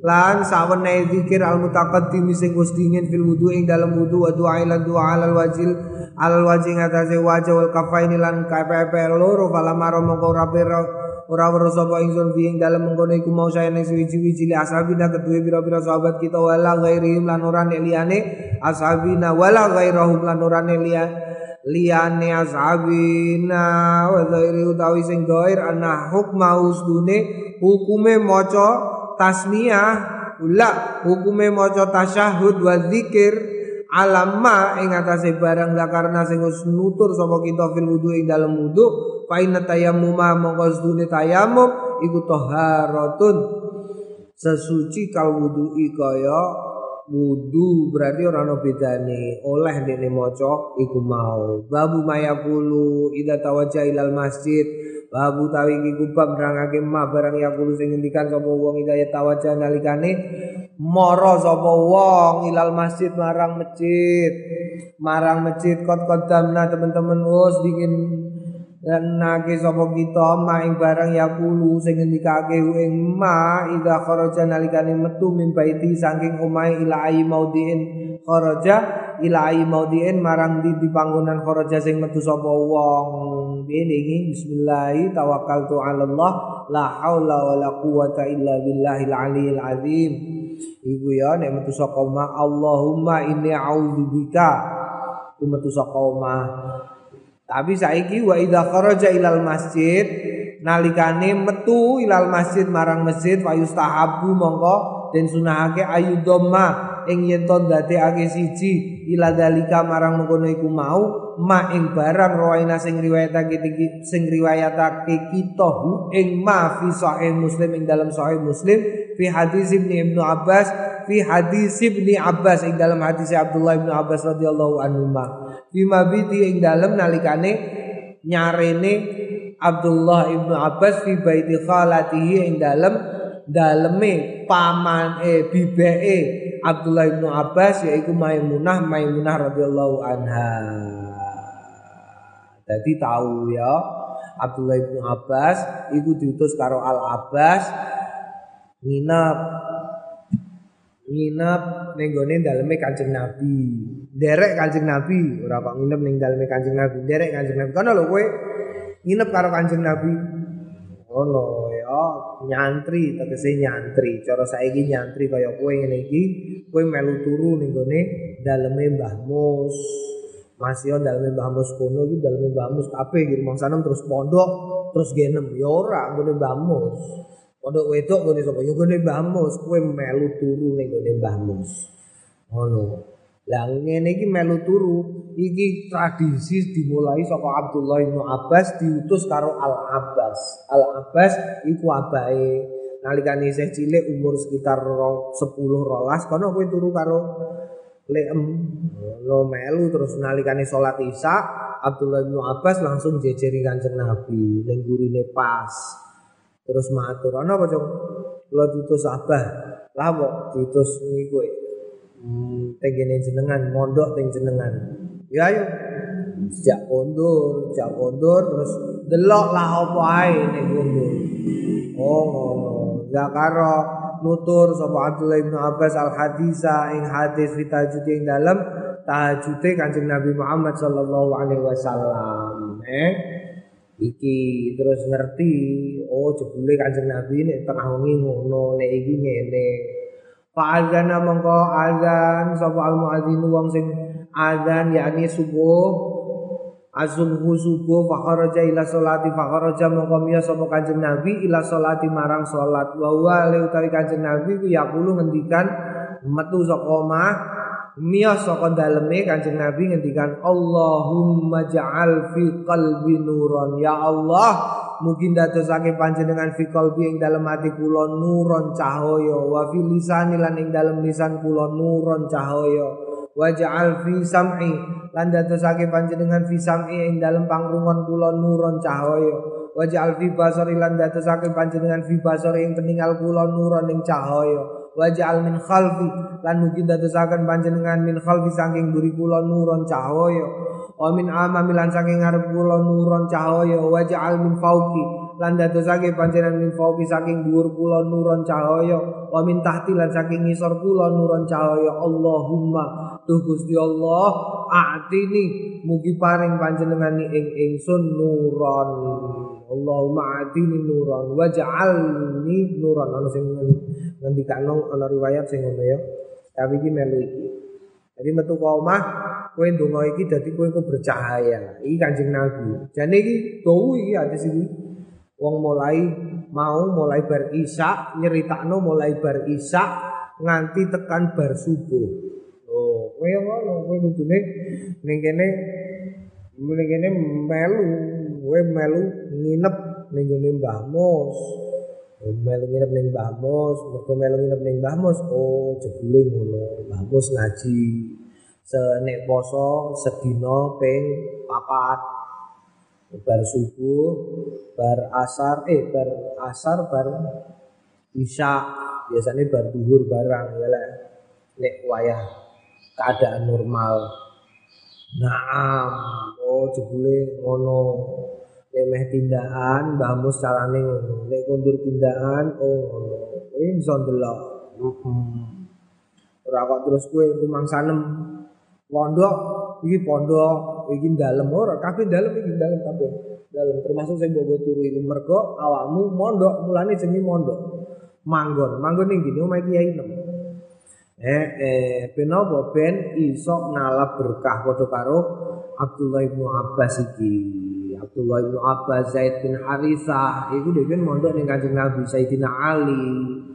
A: lan sawene zikir al mutaqaddim sing wis dingin fil wudu ing dalem wudu wa du'a ila du'a al wajil al wajing atase wajah wal kafaini lan KPP loro fala maro mongko ora pira ora weruh sapa ingsun fi ing dalem mengkono iku mau saya ning suwi-suwi cili ashabina kedue pira-pira sahabat kita wala ghairihim lan ora liyane ashabina wala ghairahum lan ora nek liyane ashabina wa ghairi utawi sing dhair ana hukma usdune hukume maca tasmiyah ula hukume maca tasyahud wa zikir alamma ing atase barang karena sing wis nutur sapa kita fil wudu ing dalem wudu fa inna tayammuma mongko sedune tayammum iku taharatun. Sesuci kal wudu kaya wudu berarti ora ana bedane. Oleh dene maca iku mau. Babu mayakulu ida tawajja ilal masjid. Babu tawi iki kubab nerangake ma barang ya kulo sing ngendikan sapa wong hidayah tawajah nalikane mara sapa wong ilal masjid marang masjid. Marang masjid kot kodamna teman-teman wis dingin dan nake sapa kita ma ing barang ya kulo sing ngendikake ing ma ida kharaja nalikane metu min baiti saking omahe ila ai maudin kharaja ila ai maudin marang di, panggonan kharaja sing metu sapa wong ini bismillah tawakkaltu Allah la haula wala quwata illa billahil aliyil azim. Iku ya nek metu saka Allahumma inni a'udzubika. Metu saka Tapi saiki wa idza kharaja ilal masjid nalikane metu ilal masjid marang masjid fa yustahabu mongko den sunahake ayu dhamma ing yen to siji ila dalika marang mengkono iku mau ma ing barang rawaina sing riwayatake sing riwayatake kita hu ing ma fi sahih muslim ing dalam sahih muslim fi hadis Ibnu Ibnu Abbas fi hadis Ibnu Abbas ing dalam hadis Abdullah bin Abbas radhiyallahu anhu fi mabiti ing dalam nalikane nyarene Abdullah ibnu Abbas fi baiti khalatihi ing dalam daleme paman eh bibeke Abdullah ibnu Abbas yaitu Maimunah Maimunah radhiyallahu anha. Jadi tahu ya Abdullah ibnu Abbas iku diutus karo Al Abbas nginep nginep ning gone daleme Kanjeng Nabi. Derek Kanjeng Nabi, ora kok nginep ning daleme Kanjeng Nabi. Derek Kanjeng Nabi. Kono lho kowe nginep karo Kanjeng Nabi. Ono ya nyantri tegese nyantri. Cara saiki nyantri kaya kowe ngene iki, kowe melu turu ning gone daleme Mbah Mus. Mas yo daleme Mbah Mus kono iki daleme Mbah Mus kabeh iki rumah sanem terus pondok terus genem ya ora Mus. Pondok wedok nggone sapa? Ya nggone Mbah Mus, kowe melu turu gone Mbah Mus. Ngono. Lah ngene iki melu turu, iki tradisi dimulai saka Abdullah bin Abbas diutus karo Al Abbas. Al Abbas iku abahe nalikane isih cilik umur sekitar 10 rolas kono kowe turu karo leem lo melu terus nalikane salat Isya Abdullah bin Abbas langsung jejeri Kanjeng Nabi ning gurine pas. Terus matur ana apa, Cung? Kula diutus Abah. Lah apa diutus niku hmm, tengene jenengan mondok teng jenengan. Ya ayo. Jak kondur, jak kondur terus delok lah apa ae ning. Oh. Ya karo nutur sapa Abdullah bin Abbas al hadisa ing hadis fitajud ing dalam tahajude Kanjeng Nabi Muhammad sallallahu alaihi wasallam. Eh iki terus ngerti oh jebule Kanjeng Nabi nek tengah wengi ngono nek iki ngene. Fa'adzana mongko azan sapa al muadzin wong sing azan yakni subuh Azumhu subuh fakharaja ila sholati fakharaja mongko miya Kanjeng Nabi ila sholati marang salat wa huwa utawi Kanjeng Nabi ku yaqulu ngendikan metu saka omah miya saka daleme Kanjeng Nabi ngendikan Allahumma ja'al fi qalbi nuron ya Allah mungkin dadosake panjenengan fi qalbi ing dalem ati kula nuron cahaya wa fi lisani lan ing dalem lisan kula nuron cahaya waj'al fi sam'i. Lan dadosake panjenengan fi sam'i ing dalem pangrungon kula nuron cahaya. Waj'al fi basari lan dadosake panjenengan fi basari ing peninggal kula nuron ing cahaya. Waj'al min khalfi lan mugi dadosaken panjenengan min khalfi saking buri kula nuron cahaya. Wa min amami lan saking ngarep kula nuron cahaya. Waj'al min fauqi lan dadosake panjenengan min fauqi saking dhuwur kula nuron cahaya wa min tahti lan saking ngisor kula nuron cahaya. Allahumma tuh Gusti Allah atini. Mugi paring panjenengan ing ingsun nuron. Allahumma atini nuron waj'alni nuron. Ana sing ngendikano ana riwayat sing ngono ya. Tapi iki melu iki. Jadi metu ka kowe ndonga iki dadi kowe kok bercahaya. Iki Kanjeng Nabi. Jane iki dawu iki hadis iki wong mulai mau mulai bar isya nyeritakno mulai bar isya nganti tekan bar subuh. Oh kowe ngono kowe kudune ning kene ning kene melu kowe melu nginep ning gone Mbah Mus melu nginep ning Mbah Mus mergo melu nginep ning Mbah Mus oh jebule ngono Mbah Mus ngaji. Senek poso sedina ping papat bar subuh bar asar eh bar asar bar isya biasanya bar duhur barang ya lah nek wayah keadaan normal Naam, oh jebule ngono. Lemeh tindakan, Mbah Mus carane ngono. Nek kondur tindakan, oh ngono. Kuwi iso ndelok. Terus kowe rumang sanem pondok iki pondok iki dalem ora kabeh dalem iki dalem kabeh. Dalem termasuk sing mbok turu iku mergo awakmu mondok mulane jenenge mondok. Manggon, manggon ning gini omahe kiai nem. Eh, eh, penopo ben iso ngalap berkah padha karo Abdullah bin Abbas iki. Abdullah bin Abbas Zaid bin Harithah iku dhewe mondok ning Kanjeng Nabi Sayyidina Ali.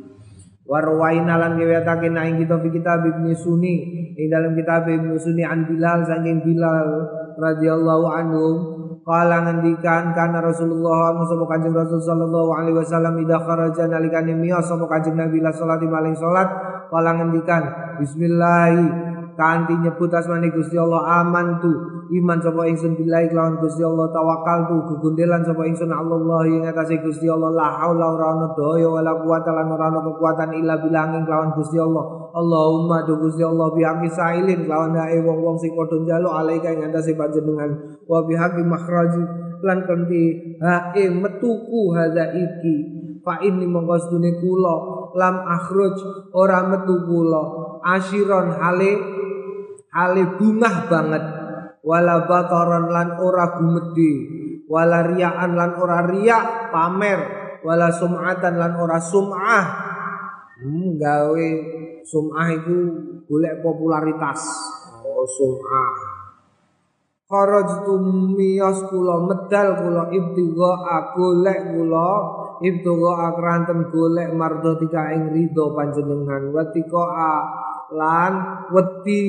A: Warwaina lan ngewetake nang kita fi kitab Ibnu Sunni. Ing dalam kitab Ibnu Sunni an Bilal saking Bilal radhiyallahu anhu Kala ngendikan karena Rasulullah sapa Kanjeng Rasul sallallahu alaihi wasallam ida kharaja nalikane miyos sapa Kanjeng Nabi la salat maling salat. Kala ngendikan bismillah kanthi nyebut asmane Gusti Allah aman tu. Iman sapa ingsun billahi kelawan Gusti Allah tawakal tu. Gegundelan sapa ingsun Allah ing atase Gusti Allah la haula ora ana daya wala quwata lan ora ana kekuatan illa bilanging kelawan Gusti Allah. Allahumma do Gusti Allah bihaqi sailin kelawan hae wong-wong sing padha njaluk alaika ing atase panjenengan. Wa bihaqi makhraji. Lan kanthi hae metuku hadza iki. Fa inni mongko sedune kula lam akhruj. Ora metu kula. Asyiron hale ale bungah banget. Wala bataran lan ora gumedhe. Wala riyaan lan ora riak pamer. Wala sum'atan lan ora sum'ah. Hmm, gawe sum'ah itu golek popularitas. Oh sum'ah. Kharajtu miyas kula medal kula ibtiga golek kula. Ibtiga akranten golek mardotika ing ridho panjenengan. Watika lan wedi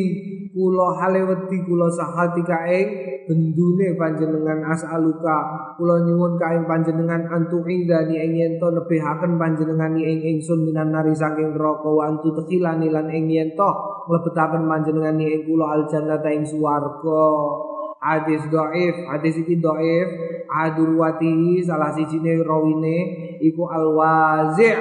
A: kula hale wedi kula sahatika ing bendune panjenengan asaluka. Kula nyuwun kae panjenengan antu indani ing yen to nebihaken panjenengan ing ingsun minan nari saking neraka. Wa antu tekilani lan ing yen to mlebetaken panjenengan ing kula aljannata ing swarga. Hadis doif hadis iki doif adurwati salah sijine rawine iku alwazi'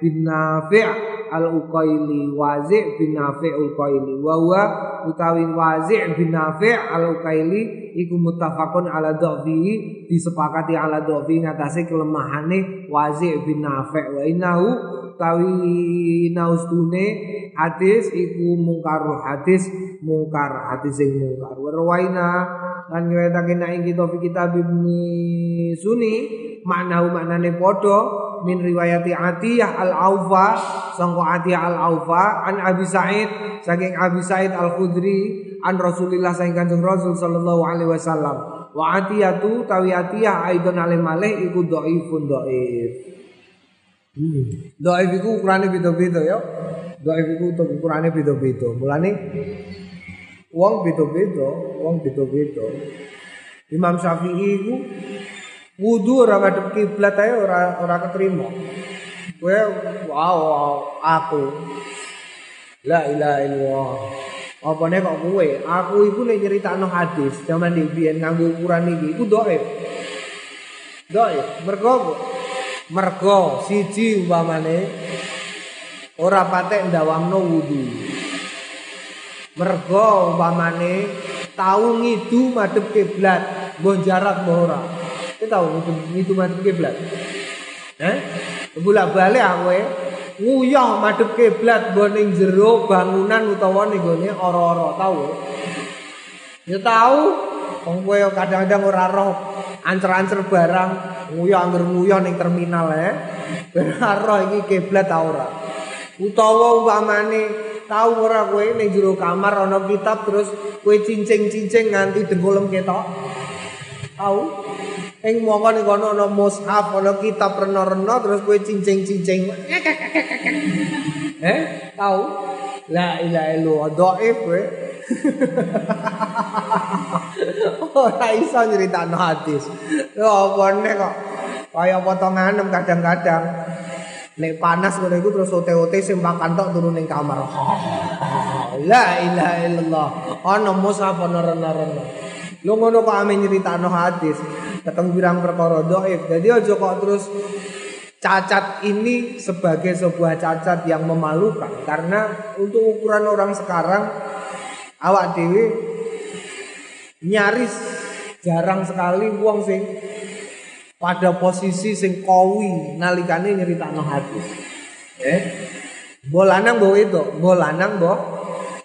A: bin nafi' al-Uqaili Wazi' bin Nafi' al-Uqaili wa huwa utawi Wazi' bin Nafi' al-Uqaili iku muttafaqun ala dhafi disepakati ala dhafi ngatasi kelemahane Wazi' bin Nafi' wa innahu tawi naustune hadis iku mungkar hadis mungkar hadis sing mungkar. Warwaina lan ngewetake nek kita fi kitab Suni maknahu maknane padha min riwayati Atiyah al-Aufa sangka Atiyah al-Aufa an Abi Sa'id saking Abi Sa'id al-Khudri an Rasulillah saking Kanjeng Rasul sallallahu alaihi wasallam. Wa Atiyatu tawi Atiyah aidon alim malih iku dhaifun dhaif hmm. dhaif iku ukurane beda-beda ya dhaif iku ukurane beda-beda. Mulane wong beda-beda wong beda-beda. Imam Syafi'i iku Wudu ora madhep kiblat ae ora ora ketrima. Kowe wow, wow aku. La ilaha illallah. Apa nek kok kowe? Aku iku nek nyeritakno hadis zaman di biyen nganggo ukuran iki iku dhaif. Dhaif. Mergo mergo siji umpamane ora patek ndawamno wudu. Mergo umpamane tau ngidu madhep kiblat, mbok jarak ora. Kita tahu itu madhep kiblat. Eh? Bolak balik aku nguyah madhep kiblat nggo ning jero bangunan utawa ning gone ora-ora tahu. Ya tahu wong kowe kadang-kadang ora roh ancer-ancer barang nguyah angger nguyah ning terminal eh. Ora roh iki kiblat ta ora. Utawa umpamane tahu ora kowe ning jero kamar ana kitab terus kowe cincing-cincing nganti dengkulem ketok. Tahu? Ing mongko ning kono ana mushaf, ana kitab rena-rena terus kowe cincing-cincing. Eh, tahu? La ilaha illallah, dhaif kowe. Ora iso nyritakno hadis. Lho apa nek kok kaya potongan kadang-kadang nek panas ngono iku terus ote-ote sing makan tok turun ning kamar. La ilaha illallah. Ana mushaf ana rena-rena. Lu ngono kok ame nyritakno hadis. Ketemu birang perkara doif. Jadi aja kok terus cacat ini sebagai sebuah cacat yang memalukan karena untuk ukuran orang sekarang awak dewi nyaris jarang sekali wong sing pada posisi sing kowi nalikane nyeritakno hadis. Eh, bolanang bawa itu, bolanang bawa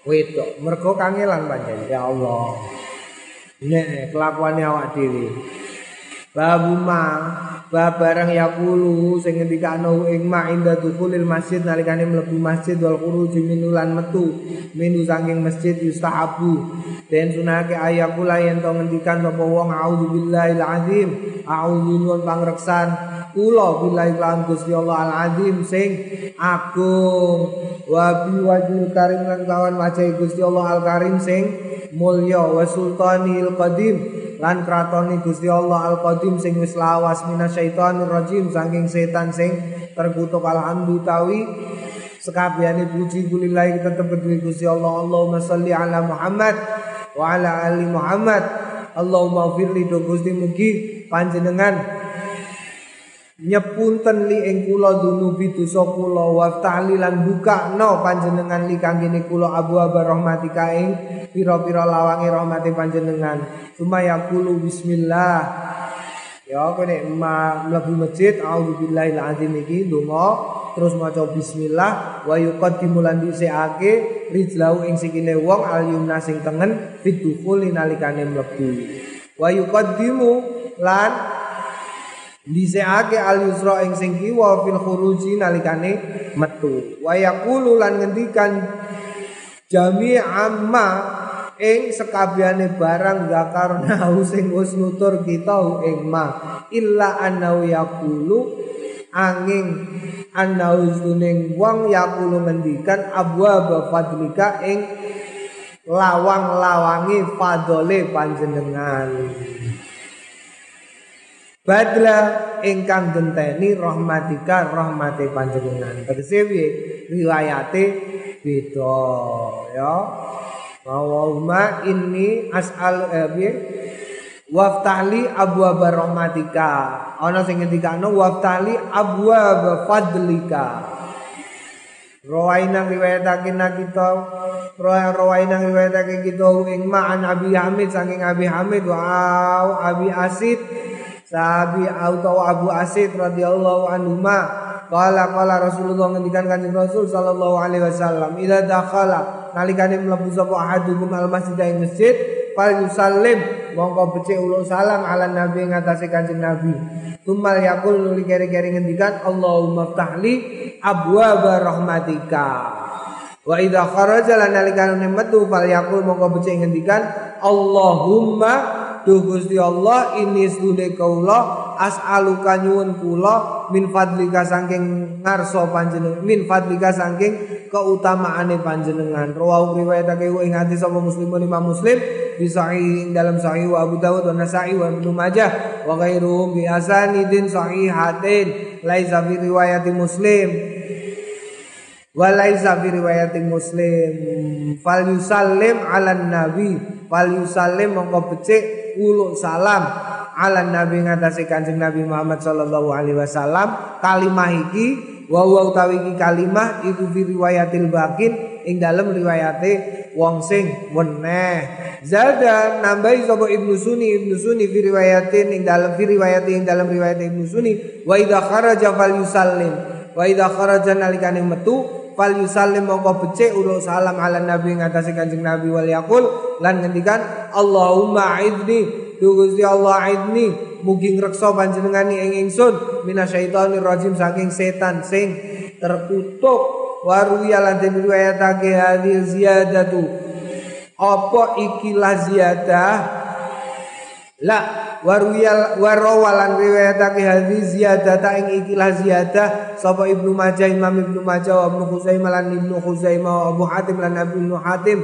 A: wedok. Mergo kangelan. Ya Allah. Nek kelakuannya awak dewi. Babu ma barang yakulu sing ngendikano ing ma inda dukulil masjid nalikane mlebu masjid wal khuruj minulan metu minu saking masjid yustahabu. Den sunake ayakula yen to ngendikan sapa wong auzubillahi azim auzu pangreksan. Kula billahi lan Gusti Allah al azim sing agung. Wa bi wajhil karim lan kawan wajah Gusti Allah al karim sing mulya wa sultanil qadim lan kratoni Gusti Allah Al Qadim sing wis lawas minasyaitonir rajim saking setan sing terkutuk alhamdulillah sekabehane puji kulillahi tetep kedue Gusti Allah. Allahumma sholli ala Muhammad wa ala ali Muhammad. Allahumma firli do Gusti mugi panjenengan nyepunten li ing kula dunubi dosa kula. Wa ta'lilan bukakno panjenengan li kangge kula. Abu aba rahmatika ing pira-pira lawange rahmati panjenengan. Sumaya kulu bismillah. Ya kowe nek mlebu masjid auzubillahi alazim iki donga terus maca bismillah wa yuqaddimu lan dhisikake rijlau ing sikile wong al yumna sing tengen fidukhul nalikane mlebu. Wa yuqaddimu lan Diseake al yusra ing sing kiwa fil khuruji nalikane metu. Wa yaqulu lan ngendikan jami amma ing sekabehane barang zakarna sing wis nutur kita ing ma illa annahu yaqulu angin annahu suning wong yaqulu ngendikan abwa fadlika ing lawang-lawangi fadole panjenengan. Badla ingkang genteni rahmatika rahmati panjenengan. Tegese piye? Riwayate beda ya. Allahumma inni as'al eh, piye? Waftahli abwaaba rahmatika. Ana sing ngendikane waftahli abwaaba fadlika. Rawaina riwayatake kita Rawaina riwayatake kita ing ma'an Abi Hamid saking Abi Hamid wa Abi Asid Sahabi atau Abu Asid radhiyallahu anhu ma Kala kala Rasulullah ngendikan kanjeng Rasul sallallahu alaihi wasallam ila dakhala nalikane mlebu sapa ahadukum al masjid ing masjid fal yusallim mongko becik ulo salam ala nabi ngatasi kanjeng nabi. Tumal yakul nuli keri-keri ngendikan Allahumma ftahli abwaaba rahmatika. Wa idza kharaja lan nalikane metu fal yakul mongko becik ngendikan Allahumma Duh Gusti Allah ini sedune kaula as'aluka nyuwun kula min fadlika saking ngarsa panjenengan min fadlika saking keutamaane panjenengan. Rawahu riwayatake ing hadis sapa muslimun imam muslim bisa ing dalam sahih wa Abu Dawud wa Nasa'i wa Ibnu Majah wa ghairuhum bi asanidin sahihatin. Laisa fi riwayati muslim. Walaisa fi riwayati muslim. Fal yusallim ala nabi. Fal yusallim mongko becik uluk salam. Ala nabi ngatasi kanjeng Nabi Muhammad sallallahu alaihi wasallam. Kalimah iki wa wa kalimah iku fi riwayatil bakin ing dalem riwayate wong sing weneh zada nambahi sapa Ibnu Sunni Ibnu Sunni fi riwayatin ing dalem fi riwayati ing dalem riwayat Ibnu Sunni wa idza kharaja fal yusallim wa idza kharaja nalikane metu fal yusallim mongko becik urus salam ala nabi ngatasi kanjeng nabi wal yaqul. Lan ngendikan Allahumma aidni. Gusti Allah aidni. Mugi ngreksa panjenengani ing ingsun. Minasyaitonir rajim saking setan sing terkutuk. Waruya lan den riwayatake hadil ziyadatu. Apa ikilah ziyadah la warwiyal warawalan riwayatake hadis ziyadah ta ing ikilah ziyadah sapa Ibnu Majah Imam Ibnu Majah wa Ibnu Khuzaimah lan Ibnu Khuzaimah Abu Hatim lan Abu Ibnu Hatim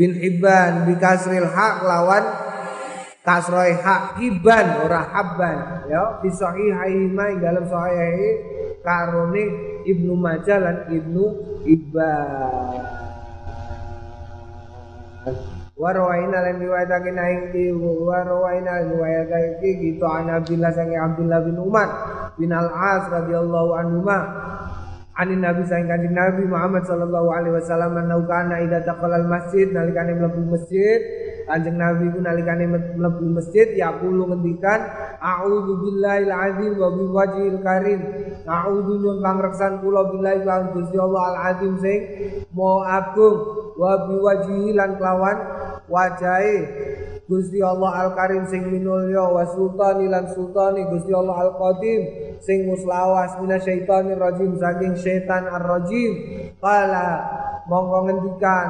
A: bin Hibban bi kasril haq lawan kasroi hak hiban ora habban. Ya di sahihaih ma dalam sahih karone Ibnu Majah lan Ibnu Hibban Warwaina lan riwayatake naing di warwaina riwayatake gitu an Abdullah sange Abdullah bin Umar bin Al-As radhiyallahu anhu ma Ani Nabi sang kanjeng Nabi Muhammad sallallahu alaihi wasallam anau kana taqala al masjid nalikane mlebu masjid. Kanjeng Nabi ku nalikane mlebu masjid ya kulo ngendikan a'udzu billahi azim wa bi wajhil karim. A'udzu nyun pangreksan kula billahi lawan Gusti Allah al azim sing mo agung wa bi wajhi lan kelawan wajahe Gusti Allah Al Karim sing minulya wa sultani lan sultani Gusti Allah Al Qadim sing muslawas minasyaitonir rajim saking setan ar-rajim. Qala monggo ngendikan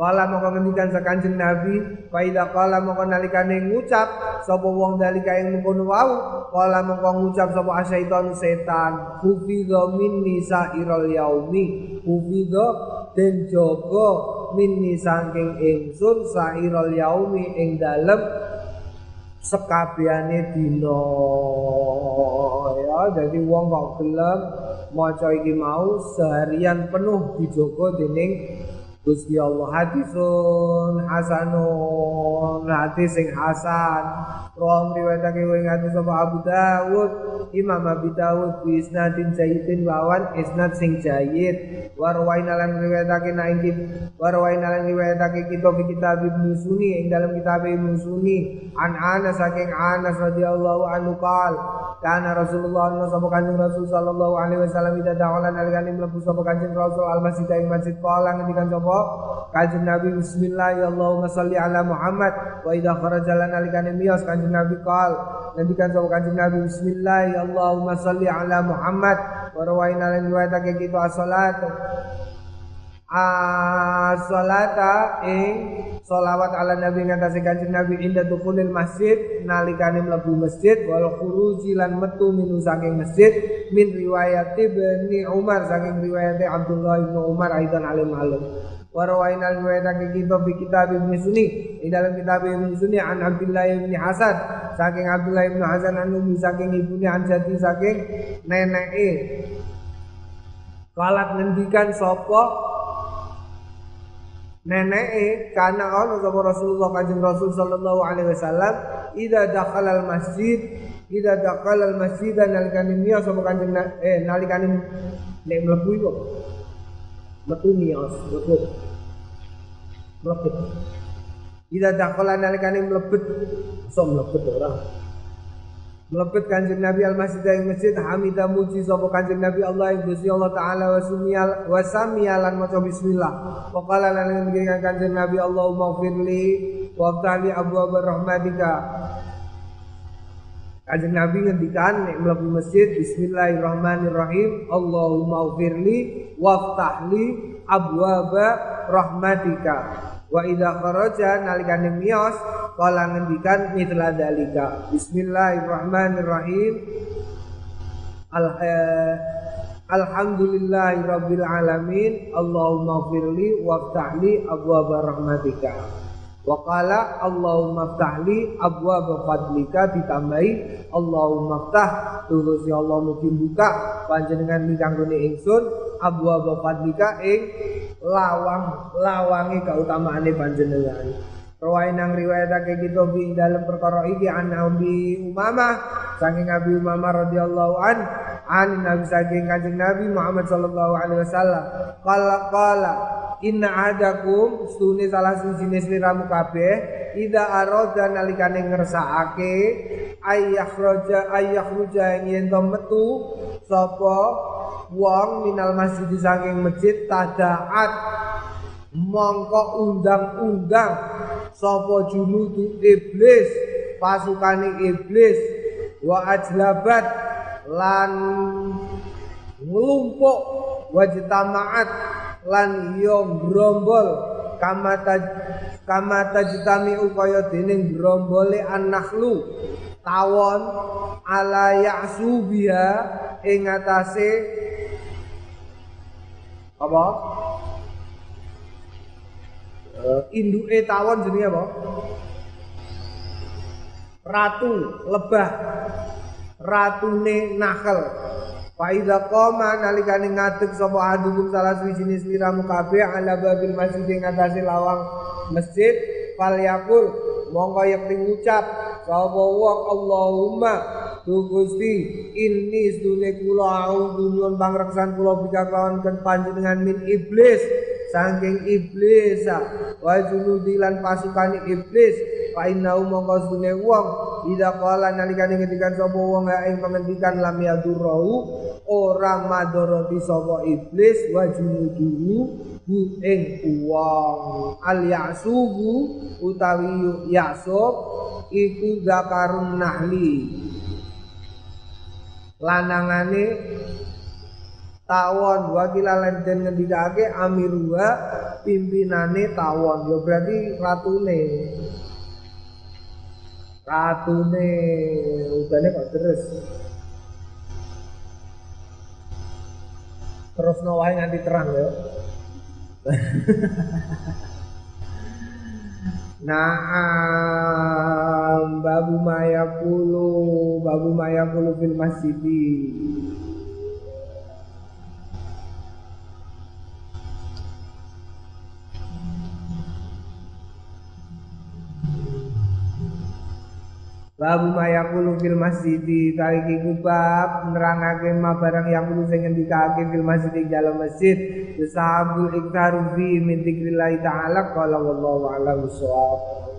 A: Kala mongko ngendikan sakanjeng Nabi, faida kala mongko nalikane ngucap sapa wong dalika ing mengkono wau, kala mongko ngucap sapa asyaiton setan, hufidha minni sairul yaumi, hufidha den jaga minni saking ingsun sairul yaumi ing dalem sekabehane dina. Ya jadi wong kok gelem maca iki mau seharian penuh dijogo dening Gusti Allah hadisun hasanun. Hadis sing hasan. Rom riwayatake wing hadis sapa Abu Dawud Imam Abu Dawud bi isnadin jayyidin lawan isnad sing jayyid warwaina lan riwayatake na ing warwaina lan riwayatake kita fi kitab Ibnu Sunni ing dalam kitab Ibnu Sunni. An Anas saking Anas radhiyallahu anhu qal kana Rasulullah sapa kanjeng Rasul sallallahu alaihi wasallam ida da'ala nalikane mlebu sapa kanjeng Rasul al masjid ing masjid. Qala ngendikan sapa Kanjeng Nabi bismillah ya Allahumma salli ala Muhammad. Wa idza kharaja lana likane miyos Kanjeng Nabi qal. Ngendikan sapa Kanjeng Nabi bismillah ya Allahumma salli ala Muhammad. Wa rawaina lan riwayatake kita as-salat. As-salata ing sholawat ala nabi ngatasi kanjeng nabi inda dukhulil masjid nalikane mlebu masjid wal khuruji lan metu minu saking masjid min riwayat ibni Umar saking riwayat Abdullah bin Umar aidan alim alim Warawaina riwayatake kita di kitab Ibnu Sunni. Di dalam kitab Ibnu Sunni an Abdullah bin Hasan. Saking Abdullah bin Hasan an umi saking ibunya an jadi saking neneke Kalat ngendikan sapa neneke karena ana sapa Rasulullah Kanjeng Rasul sallallahu alaihi wasallam idza dakhala al masjid idza dakhala al masjid nalikane miya sapa Kanjeng eh nalikane nek mlebu metu mios mlebet. Mlebet. Ida dakhala nalikane mlebet so mlebet ora? Mlebet kanjeng Nabi al masjid ing masjid hamidah muji sapa kanjeng Nabi Allah ing Gusti Allah taala wa samiyalan maca bismillah. Wa qala lan ngendikan kanjeng Nabi Allahumma firli wa abwaab rahmatika Kanjeng Nabi ngendikan nek mlebu masjid bismillahirrahmanirrahim. Allahumma ufirli waftahli abwaba rahmatika. Wa idza kharaja nalikane miyos kala ngendikan mitra dalika bismillahirrahmanirrahim. Al Alhamdulillahi rabbil alamin. Allahumma firli waftahli abwaba rahmatika Waqala Allahumma ftahli abwaaba fadlika ditambahi Allahumma ftah terus ya Allah mugi buka panjenengan mikanggone ingsun abwaaba fadlika ing lawang lawangi kautamaane panjenengan Rawain nang riwayatake kita bi dalam perkara iki an Abi Umamah saking Abi Umamah radhiyallahu an an Nabi saking Kanjeng Nabi Muhammad sallallahu alaihi wasallam qala qala inna adakum stune salah siji sliramu kabeh ida arada nalikane ngersakake ayah roja yen to metu sapa wong minal masjid saking masjid tadaat mongko undang-undang. Sapa junudu iblis. Pasukane iblis. Wa ajlabat. Lan nglumpuk wajtamaat lan yo grombol. Kamata kamata jitami upaya dening grombole annahlu tawon ala ya'subiha ing atase apa uh, induke tawon jenenge apa? Ratu lebah. Ratune nakhel Faida koma nalikane ngadeg sapa adukum salah suwijine sliramu kabeh ala babil masjid ing atase lawang masjid fal yakul mongko yakti ngucap sapa wong Allahumma Tu Gusti ini sedune kula auzu nyuwun pangreksan kula bika kelawan panjenengan min iblis saking iblis wa junudi lan pasukane iblis fa innahu mongko sedune wong. Ida qala nalikane ngendikan sapa wong ing pengendikan lam yadurru ora madoroti sapa iblis wa junuduhu hu ing wong. Al yasubu utawi yasub iku zakarun nahli. Lanangane tawon. Wakila lan den ngendikake amirua pimpinane tawon. Ya berarti ratune. Ratune. Udane kok terus terus nawahe nganti terang ya Naam babu mayakulu babu mayakulu fil masjidi Babu mayakulu fil masjidi Tariki kubab Nerangake ma barang yang kulu sing ngendikake fil masjid ing dalam masjid. Sahabul iktaru fi min dzikrillah ta'ala qala wallahu a'lam bissawab